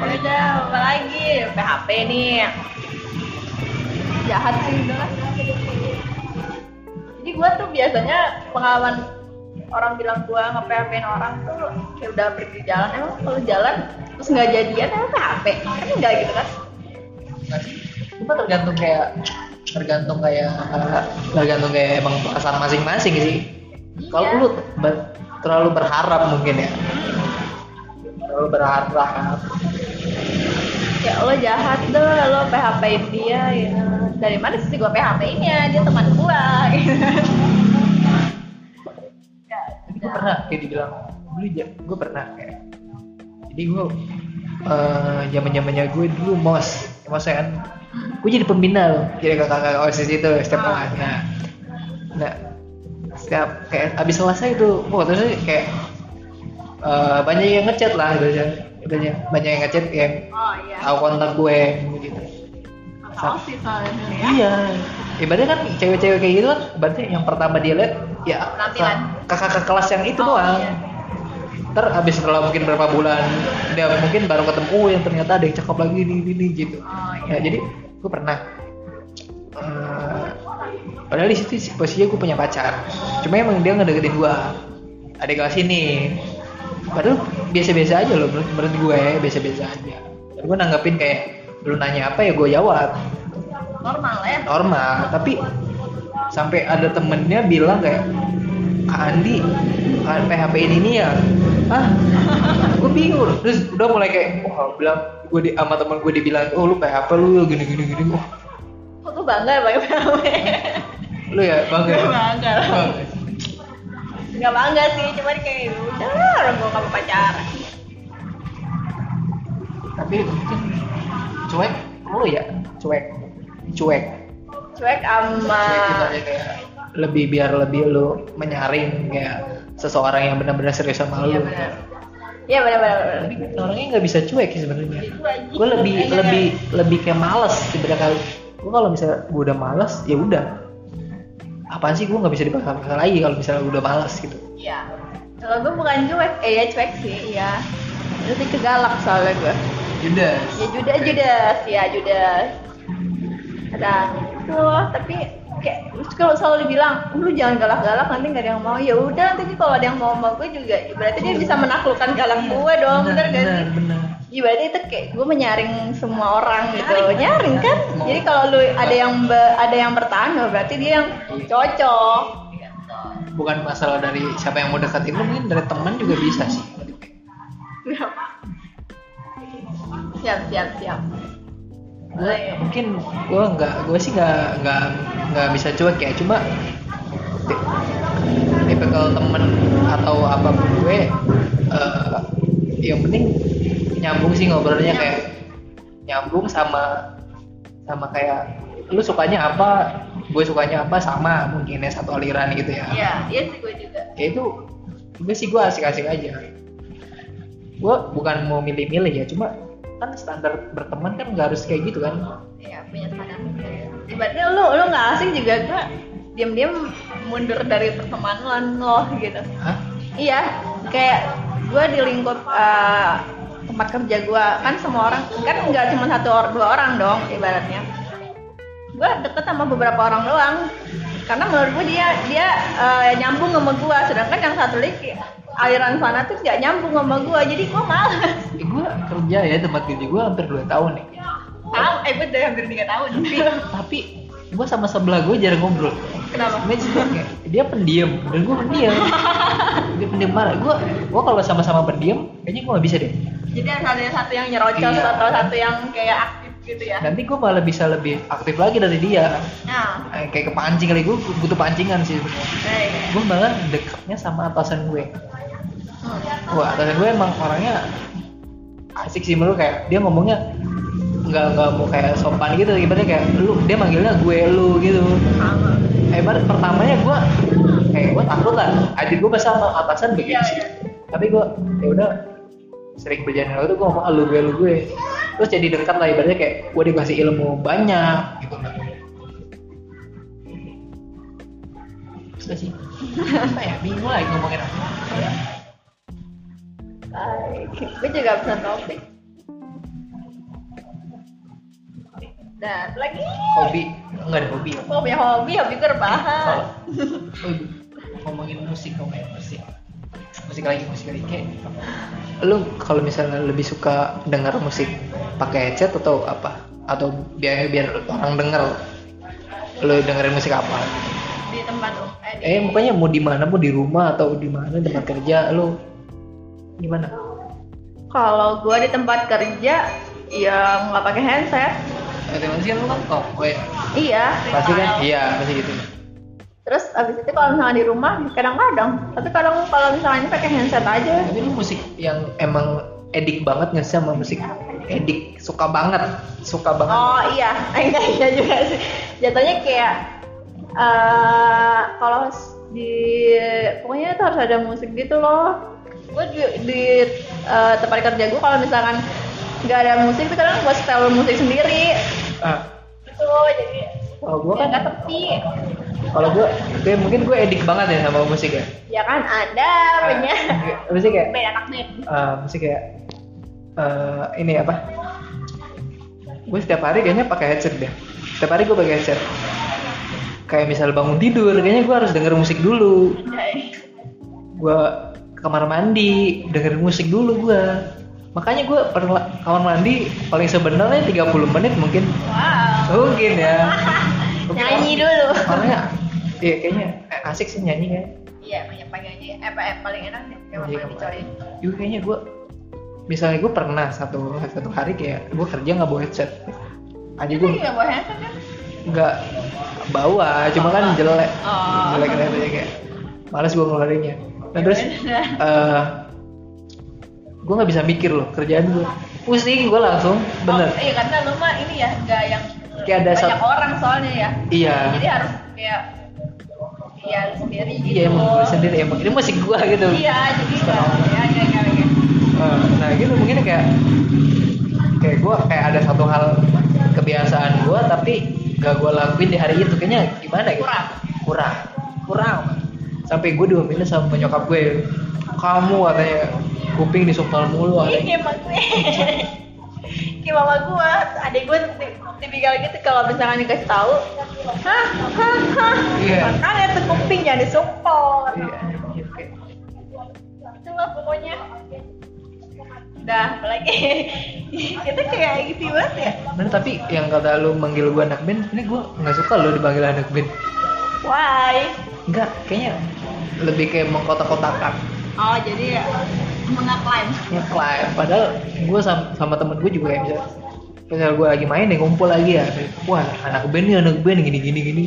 Ya udah apa lagi? PHP nih. Jahat sih udah jadi gue tuh biasanya pengalaman orang bilang gue nge PHP orang tuh kayak udah pergi jalan. Emang kalau jalan terus nggak jadian emang PHP kan enggak gitu kan? Cuma tergantung kayak tergantung kayak tergantung kayak emang perasaan masing-masing sih. Kalau Iya. lu ber- terlalu berharap mungkin ya. Terlalu berharap. Ya lo jahat deh lo PHP in dia ya. Dari mana sih gue PHP nya dia teman gue gitu. Ya, Jadi gue pernah kayak dibilang dulu gue pernah kayak. Jadi gue eh zaman zamannya gue dulu mos kan gue jadi pembina loh. Jadi kakak kakak osis itu setiap Oh. kelas. Nah. Nah setiap kayak abis selesai itu wah terus kayak eh, banyak yang ngechat lah gitu banyak banyak yang ngechat yang oh iya. tahu kontak gue gitu. Soalnya ya? Iya. Ibaratnya kan cewek-cewek kayak gitu kan berarti yang pertama dia lihat ya Penampilan. kakak kelas yang itu Oh, doang. iya. Ntar abis setelah mungkin berapa bulan dia mungkin baru ketemu oh yang ternyata ada yang cakep lagi ini ini gitu. Oh ya iya jadi gue pernah eh, padahal di situ posisinya gue punya pacar. Cuma emang dia ngedeketin gue ada kelas ini. Padahal biasa-biasa aja loh menurut, menurut gue biasa-biasa aja. Dan gue nanggepin kayak lu nanya apa ya gue jawab. Normal ya? Normal tapi sampai ada temennya bilang kayak Kak Andi PHP ini nih ya ah gue bingung loh. terus udah mulai kayak wah bilang gue di sama temen gue dibilang oh lu PHP lu? Gini gini gini. Oh kok gue bangga ya pakai PHP lu ya bangga Gue bangga. Lah. Bangga. nggak bangga sih cuman kayak udah orang gue kamu pacaran. Tapi mungkin cuek lu ya? Cuek. Cuek. Cuek sama cuek ibaratnya kayak lebih biar lebih lu menyaring kayak seseorang yang benar-benar serius sama iya lu. benar. Iya benar benar benar. tapi kan orangnya nggak bisa cuek sih sebenarnya. Aja. gue lebih Kayaknya lebih lebih kayak males sebenarnya kali. Gue kalau misalnya gue udah males ya udah. Apaan sih gue nggak bisa dipaksa lagi kalau misalnya gue udah males gitu. Iya. Kalau gue bukan cuek eh ya cuek sih iya. Lebih ke galak soalnya gue Judas. Ya judas judas ya judas. Ada itu tapi kayak terus kalau selalu dibilang lu jangan galak-galak nanti nggak ada yang mau. Ya udah nanti kalau ada yang mau sama gue juga berarti dia bisa menaklukkan galak gue dong bener gak sih? bener Iya berarti itu kayak gue menyaring semua orang gitu. Nyaring. nyaring kan? jadi kalau lu ada yang be- ada yang bertahan berarti dia yang cocok. Gitu. bukan masalah dari siapa yang mau deketin lu mungkin dari teman juga bisa sih. Siap siap siap gue mungkin gue nggak gue sih nggak nggak nggak bisa cuek ya. Cuma ti- tipikal temen atau apa pun gue eh, yang penting nyambung sih ngobrolnya kayak nyambung sama sama kayak lu sukanya apa gue sukanya apa sama mungkin ya satu aliran gitu ya. Iya iya sih gue juga. Ya itu gue sih gue asik-asik aja. Gue bukan mau milih-milih ya cuma kan standar berteman kan nggak harus kayak gitu kan? Iya punya standar. Ibaratnya lu lu nggak asing juga gue diam-diam mundur dari pertemanan lo gitu. Hah? iya kayak gue di lingkup eh, tempat kerja gue kan semua orang kan nggak cuma satu or dua orang dong ibaratnya. Gue deket sama beberapa orang doang. Karena menurut gue dia dia eh, nyambung sama gue sedangkan yang satu lagi aliran sana tuh nggak nyambung sama gue jadi gue malas Eh, gue kerja ya tempat kerja gue hampir 2 tahun nih. Tahu eh gue udah hampir tiga tahun. Tapi gue sama sebelah gue jarang ngobrol. Kenapa? Dia pendiam dan gue pendiam. Dia pendiam marah gue gue kalau sama-sama pendiam kayaknya gue nggak bisa deh. Jadi ada satu yang satu yang nyerocos Iya. atau satu yang kayak aktif gitu ya? Nanti gue malah bisa lebih aktif lagi dari dia. Nah. Eh, kayak kepancing kali gue butuh pancingan sih. Sebenarnya gue malah dekatnya sama atasan gue. Wah atasan gue emang orangnya asik sih menurut kayak dia ngomongnya nggak nggak mau kayak sopan gitu ibaratnya kayak lu dia manggilnya gue lu gitu. Sama. Ibarat pertamanya gue kayak gue takut lah aja gue bahasa sama atasan begitu Iya, sih. iya. tapi gue ya udah sering berjalan lalu tuh gue ngomong "Ah, lu gue lu gue. Terus jadi dekat lah ibaratnya kayak gue dikasih ilmu banyak. Gitu Sudah sih. Apa ya? Bingung lagi ngomongin apa baik gue juga bisa topik dan lagi? Hobi. Nggak ada hobi. Ya punya hobi hobi gue rebahan. Oh, ngomongin musik ngomongin musik. Musik lagi musik lagi. Kayak lu kalau misalnya lebih suka dengar musik pakai headset atau apa? Atau biar biar orang denger lu dengerin musik apa? Di tempat lu? Eh, di- eh pokoknya mau di mana mau di rumah atau di mana tempat kerja lu gimana? Kalau gue di tempat kerja ya nggak pakai handset. Lu kan oh, oh ya. iya. Pasti kan? Iya pasti gitu. Terus abis itu kalau misalnya di rumah kadang-kadang. Tapi kadang kalau misalnya pakai handset aja. Tapi lu musik yang emang edik banget nggak sih sama musik? Edik suka banget. Suka banget. Oh iya. Enggak iya juga sih. Jatuhnya kayak eh kalau di pokoknya itu harus ada musik gitu loh gue di, di eh, tempat kerja gue kalau misalkan nggak ada musik itu kadang gue setel musik sendiri. Ah. Gitu jadi kalau gua ya kan nggak tepi kalau gue kayak mungkin gue edik banget ya sama musik ya? Ya kan ada punya. Ah, musik kayak band anak band. Ah, musik kayak eh, ini apa? Gue setiap hari kayaknya pakai headset deh. Setiap hari gue pakai headset. Kayak misal bangun tidur kayaknya gue harus denger musik dulu. Gue kamar mandi dengerin musik dulu gue makanya gue pernah kamar mandi paling sebenarnya 30 menit mungkin. Wow. Mungkin ya. Nyanyi dulu. Orangnya iya kayaknya eh, asik sih nyanyi kan iya banyak pagi eh, apa eh, paling enak deh kamar mandi coy juga kayaknya gue misalnya gue pernah satu satu hari kayak gue kerja nggak bawa headset. Aja gue juga bawa handset kan? nggak bawa cuma kan jelek. Oh. jelek kayak males gue ngeluarinnya nah terus Ya eh gue nggak bisa mikir loh kerjaan gue pusing gue langsung bener Oh, iya karena lu mah ini ya enggak yang Kayak ada banyak satu- orang soalnya ya. Iya. Jadi harus kayak iya sendiri gitu. iya emang gue sendiri emang ini musik gue gitu Iya, jadi enggak ya enggak enggak. Eh, nah gitu mungkin kayak kayak gue kayak ada satu hal kebiasaan gue tapi gak gue lakuin di hari itu kayaknya gimana gitu Kurang. kurang kurang sampai gue diomelin sama nyokap gue kamu katanya kuping disumpal mulu Ini katanya emang gue. Kayak mama gua, adik ti- tipikal gitu kalau misalkan dikasih tahu, hah, hah, hah, Iya. makanya tuh kuping jangan disumpel. Iya, iya, kayak- Itulah pokoknya. Udah, apalagi kita kayak gitu banget ya. Bener tapi yang kata lu manggil gue anak band, ini gue nggak suka lo dipanggil anak band. Why? Enggak, kayaknya lebih kayak mengkotak-kotakan. Oh jadi ya mengaklaim. ngeklaim padahal gue sama, sama temen gue juga kayak misal misal gue lagi main nih ngumpul lagi ya. Wah anak band nih anak band gini gini gini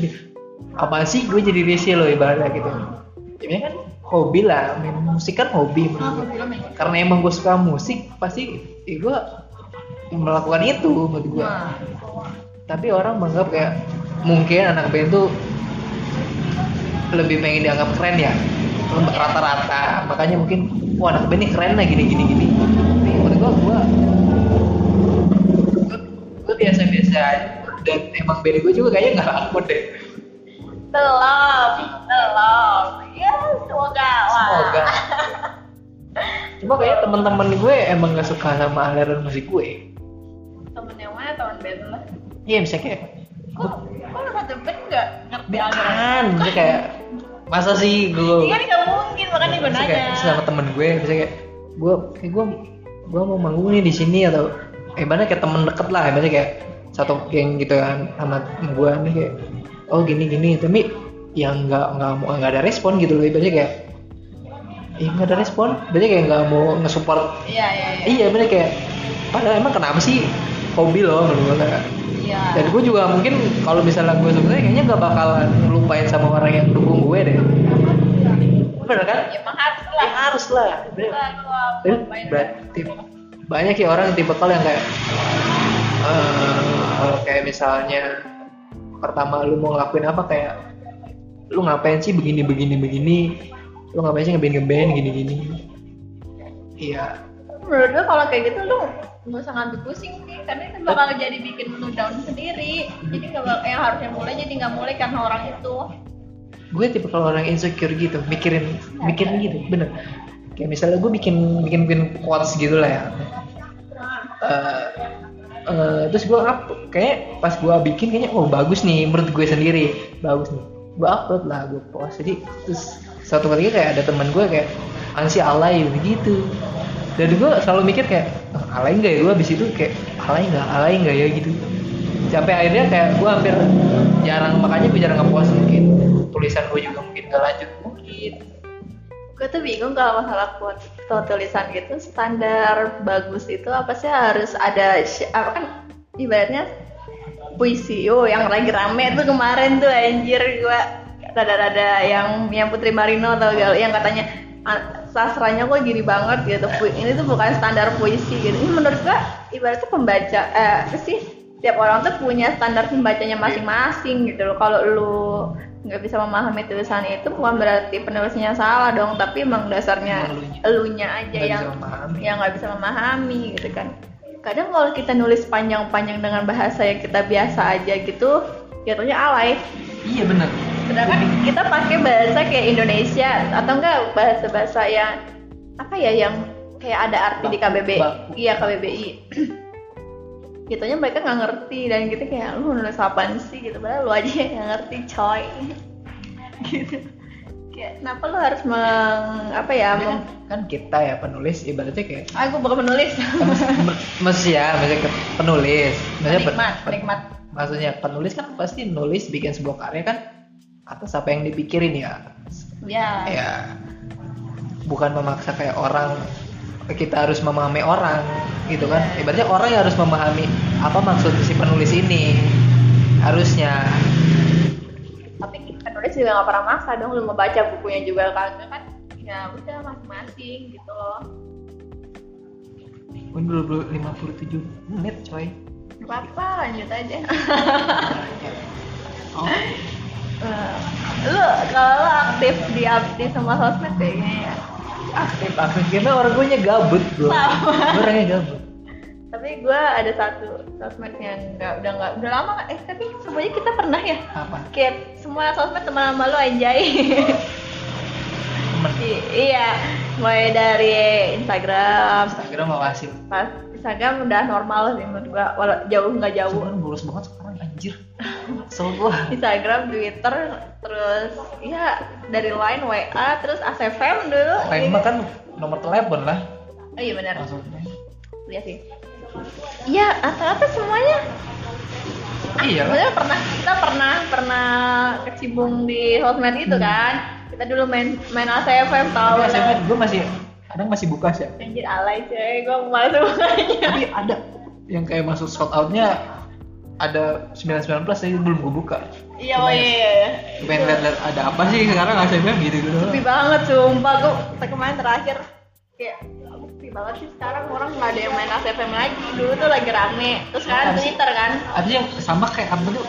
apa sih gue jadi risih loh ibaratnya gitu. Ya kan hobi lah. Main musik kan hobi. Menurut gue. karena emang gue suka musik pasti ya gue melakukan itu menurut gue Nah, tapi orang menganggap kayak mungkin anak band tuh lebih pengen dianggap keren ya. Rata-rata. Makanya mungkin wah anak band ini keren lah gini gini gini tapi menurut gua gua gua, gua biasa-biasa aja. Dan emang band gua juga kayaknya nggak laku deh. Belum, belum. Ya semoga lah. semoga. Cuma kayak teman-teman gue emang nggak suka sama aliran musik gue. Temen yang mana? Temen band lo? iya bisa kayak Kok, kok lu satu band nggak ngerti aliran? kan kayak masa sih gue Iya kan nggak mungkin makanya gue nanya. kayak sama temen gue bisa kayak gue kayak gue gue mau manggung nih di sini atau eh mana kayak temen deket lah ibaratnya kayak satu geng gitu kan sama gue nih kayak oh gini gini tapi yang nggak nggak mau nggak ada respon gitu loh ibaratnya kayak iya nggak ada respon berarti kayak nggak mau nge-support Iya iya iya. iya bener kayak padahal emang kenapa sih hobi loh menurut gue Iya. dan gue juga mungkin kalau misalnya gue sukses kayaknya gak bakalan lupain sama orang yang dukung gue deh. Bener kan? Ya harus lah. Ya, harus lah. Kalau main. berarti banyak ya orang tipe yang kayak eh, kayak misalnya pertama lu mau ngelakuin apa? Kayak lu ngapain sih begini begini begini? Lu ngapain sih ngeband ngeband gini gini iya. Menurut gue kalau kayak gitu lu nggak usah ngambil pusing sih karena itu bakal jadi bikin lu down sendiri. Jadi kalau yang harusnya mulai jadi nggak mulai karena orang itu. Gue tipe kalau orang insecure gitu mikirin mikirin gitu bener. Kayak misalnya gue bikin bikin bikin quotes gitu lah ya. Eh, eh, terus gue up kayak pas gue bikin kayaknya oh bagus nih menurut gue sendiri. Bagus nih. Gue upload lah gue post. Jadi terus suatu ketika kayak ada teman gue kayak ansi alay begitu dan gue selalu mikir kayak "Ah, alay nggak ya gue abis itu? Kayak alay nggak alay nggak ya? Gitu. Sampai akhirnya kayak gue hampir jarang makanya gue jarang ngepost mungkin tulisan gue juga mungkin gak lanjut mungkin. Gue tuh bingung kalau masalah atau tulisan gitu standar bagus itu apa sih harus ada apa kan ibaratnya puisi. Oh yang lagi rame tuh kemarin tuh anjir gue rada-rada yang yang Putri Marino atau yang katanya "Ah, sastranya kok gini banget gitu. Ini tuh bukan standar puisi gitu. Ini menurut gue ibaratnya pembaca eh sih? Tiap orang tuh punya standar pembacanya masing-masing gitu loh. Kalau lu nggak bisa memahami tulisan itu bukan berarti penulisnya salah dong tapi emang dasarnya Elunya. aja Nggak yang yang nggak bisa memahami gitu kan. Kadang kalau kita nulis panjang-panjang dengan bahasa yang kita biasa aja gitu jatuhnya alay. Iya bener sedangkan kita pakai bahasa kayak Indonesia atau enggak bahasa-bahasa yang apa ya yang kayak ada arti di KBBI iya KBBI gitunya mereka nggak ngerti dan gitu kayak lu nulis apaan sih? Gitu. Padahal lu aja yang ngerti coy. Gitu. Kayak kenapa lu harus meng apa ya kan, meng, kan kita ya penulis. Ibaratnya kayak aku bukan penulis. Mas ya, maksudnya ke- penulis. Maksudnya pe- penikmat pe- penikmat. Maksudnya penulis kan pasti nulis bikin sebuah karya kan atas apa yang dipikirin ya. ya Ya bukan memaksa kayak orang kita harus memahami orang gitu kan. Ibaratnya orang yang harus memahami apa maksud si penulis ini. Harusnya. tapi penulis juga nggak pernah maksa dong lu mau baca bukunya juga kagak kan ya udah masing-masing gitu loh Udah 57 menit coy. Gak apa-apa lanjut aja Oh, Eh, lu kalau aktif di aktif sama sosmed kayaknya ya aktif aktif karena orang gue nya gabut bro. Gue orangnya gabut. tapi gue ada satu sosmed yang nggak udah nggak udah lama eh tapi semuanya kita pernah ya Apa? kayak semua sosmed teman sama lu anjay. I- iya mulai dari Instagram Instagram makasih. pas Instagram udah normal sih menurut gua walau jauh nggak jauh Cuman bolos banget sekarang anjir. Kesel gua. Instagram, Twitter, terus ya dari Line, WA, terus ACFM dulu. Lain mah kan nomor telepon lah. Oh iya benar. Maksudnya. Iya sih. Iya, rata-rata semuanya. Iya lah. Sebenarnya pernah kita pernah pernah kecimbung di sosmed itu Hmm. kan. Kita dulu main main ACFM tahu lah. SMP gue masih kadang masih buka sih. Anjir alay cuy, gue malas bukanya. Tapi ada yang kayak masuk sold outnya ada 99 plus tapi belum gue buka. Iya, oh iya. iya. Pengen lihat-lihat ada apa sih sekarang ACB gitu gitu. Sepi banget sumpah gue kemarin terakhir kayak sepi banget sih sekarang orang nggak ada yang main ACFM lagi dulu tuh lagi rame terus sekarang Apa? Twitter kan Ada yang sama kayak apa tuh?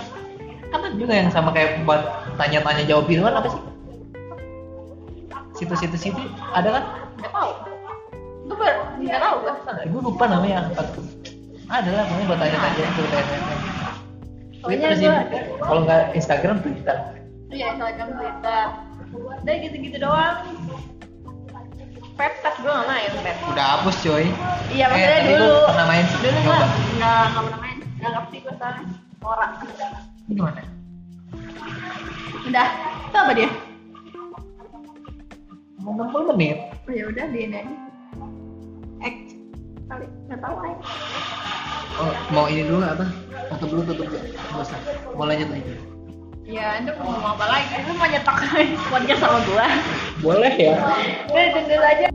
Kan ada juga yang sama kayak buat tanya-tanya jawab gitu kan apa sih? Situs-situs itu ada kan? nggak tahu gue ber nggak tahu gue Gue lupa namanya apa tuh. Ada lah pokoknya buat tanya-tanya itu tanya-tanya. Pokoknya Twitter sih. Kalau nggak Instagram Twitter. iya Instagram Twitter. Udah gitu-gitu doang. Pepet gue nggak main pep. Udah hapus coy. iya Eh, maksudnya tapi dulu. gua pernah main sih, dulu nggak nggak nggak pernah main. Nggak ngerti gue soalnya. Ora Ini gimana? udah. Itu apa dia? Mau 60 menit. oh ya udah di ini aja. X kali. Nggak tahu aja Oh, mau ini dulu apa? Tutup dulu, tutup. Nggak usah. Mau lanjut lagi. Ya, itu mau ngomong apa lagi? Lu mau nyetok podcast sama gua? Boleh ya. Udah, dulu aja.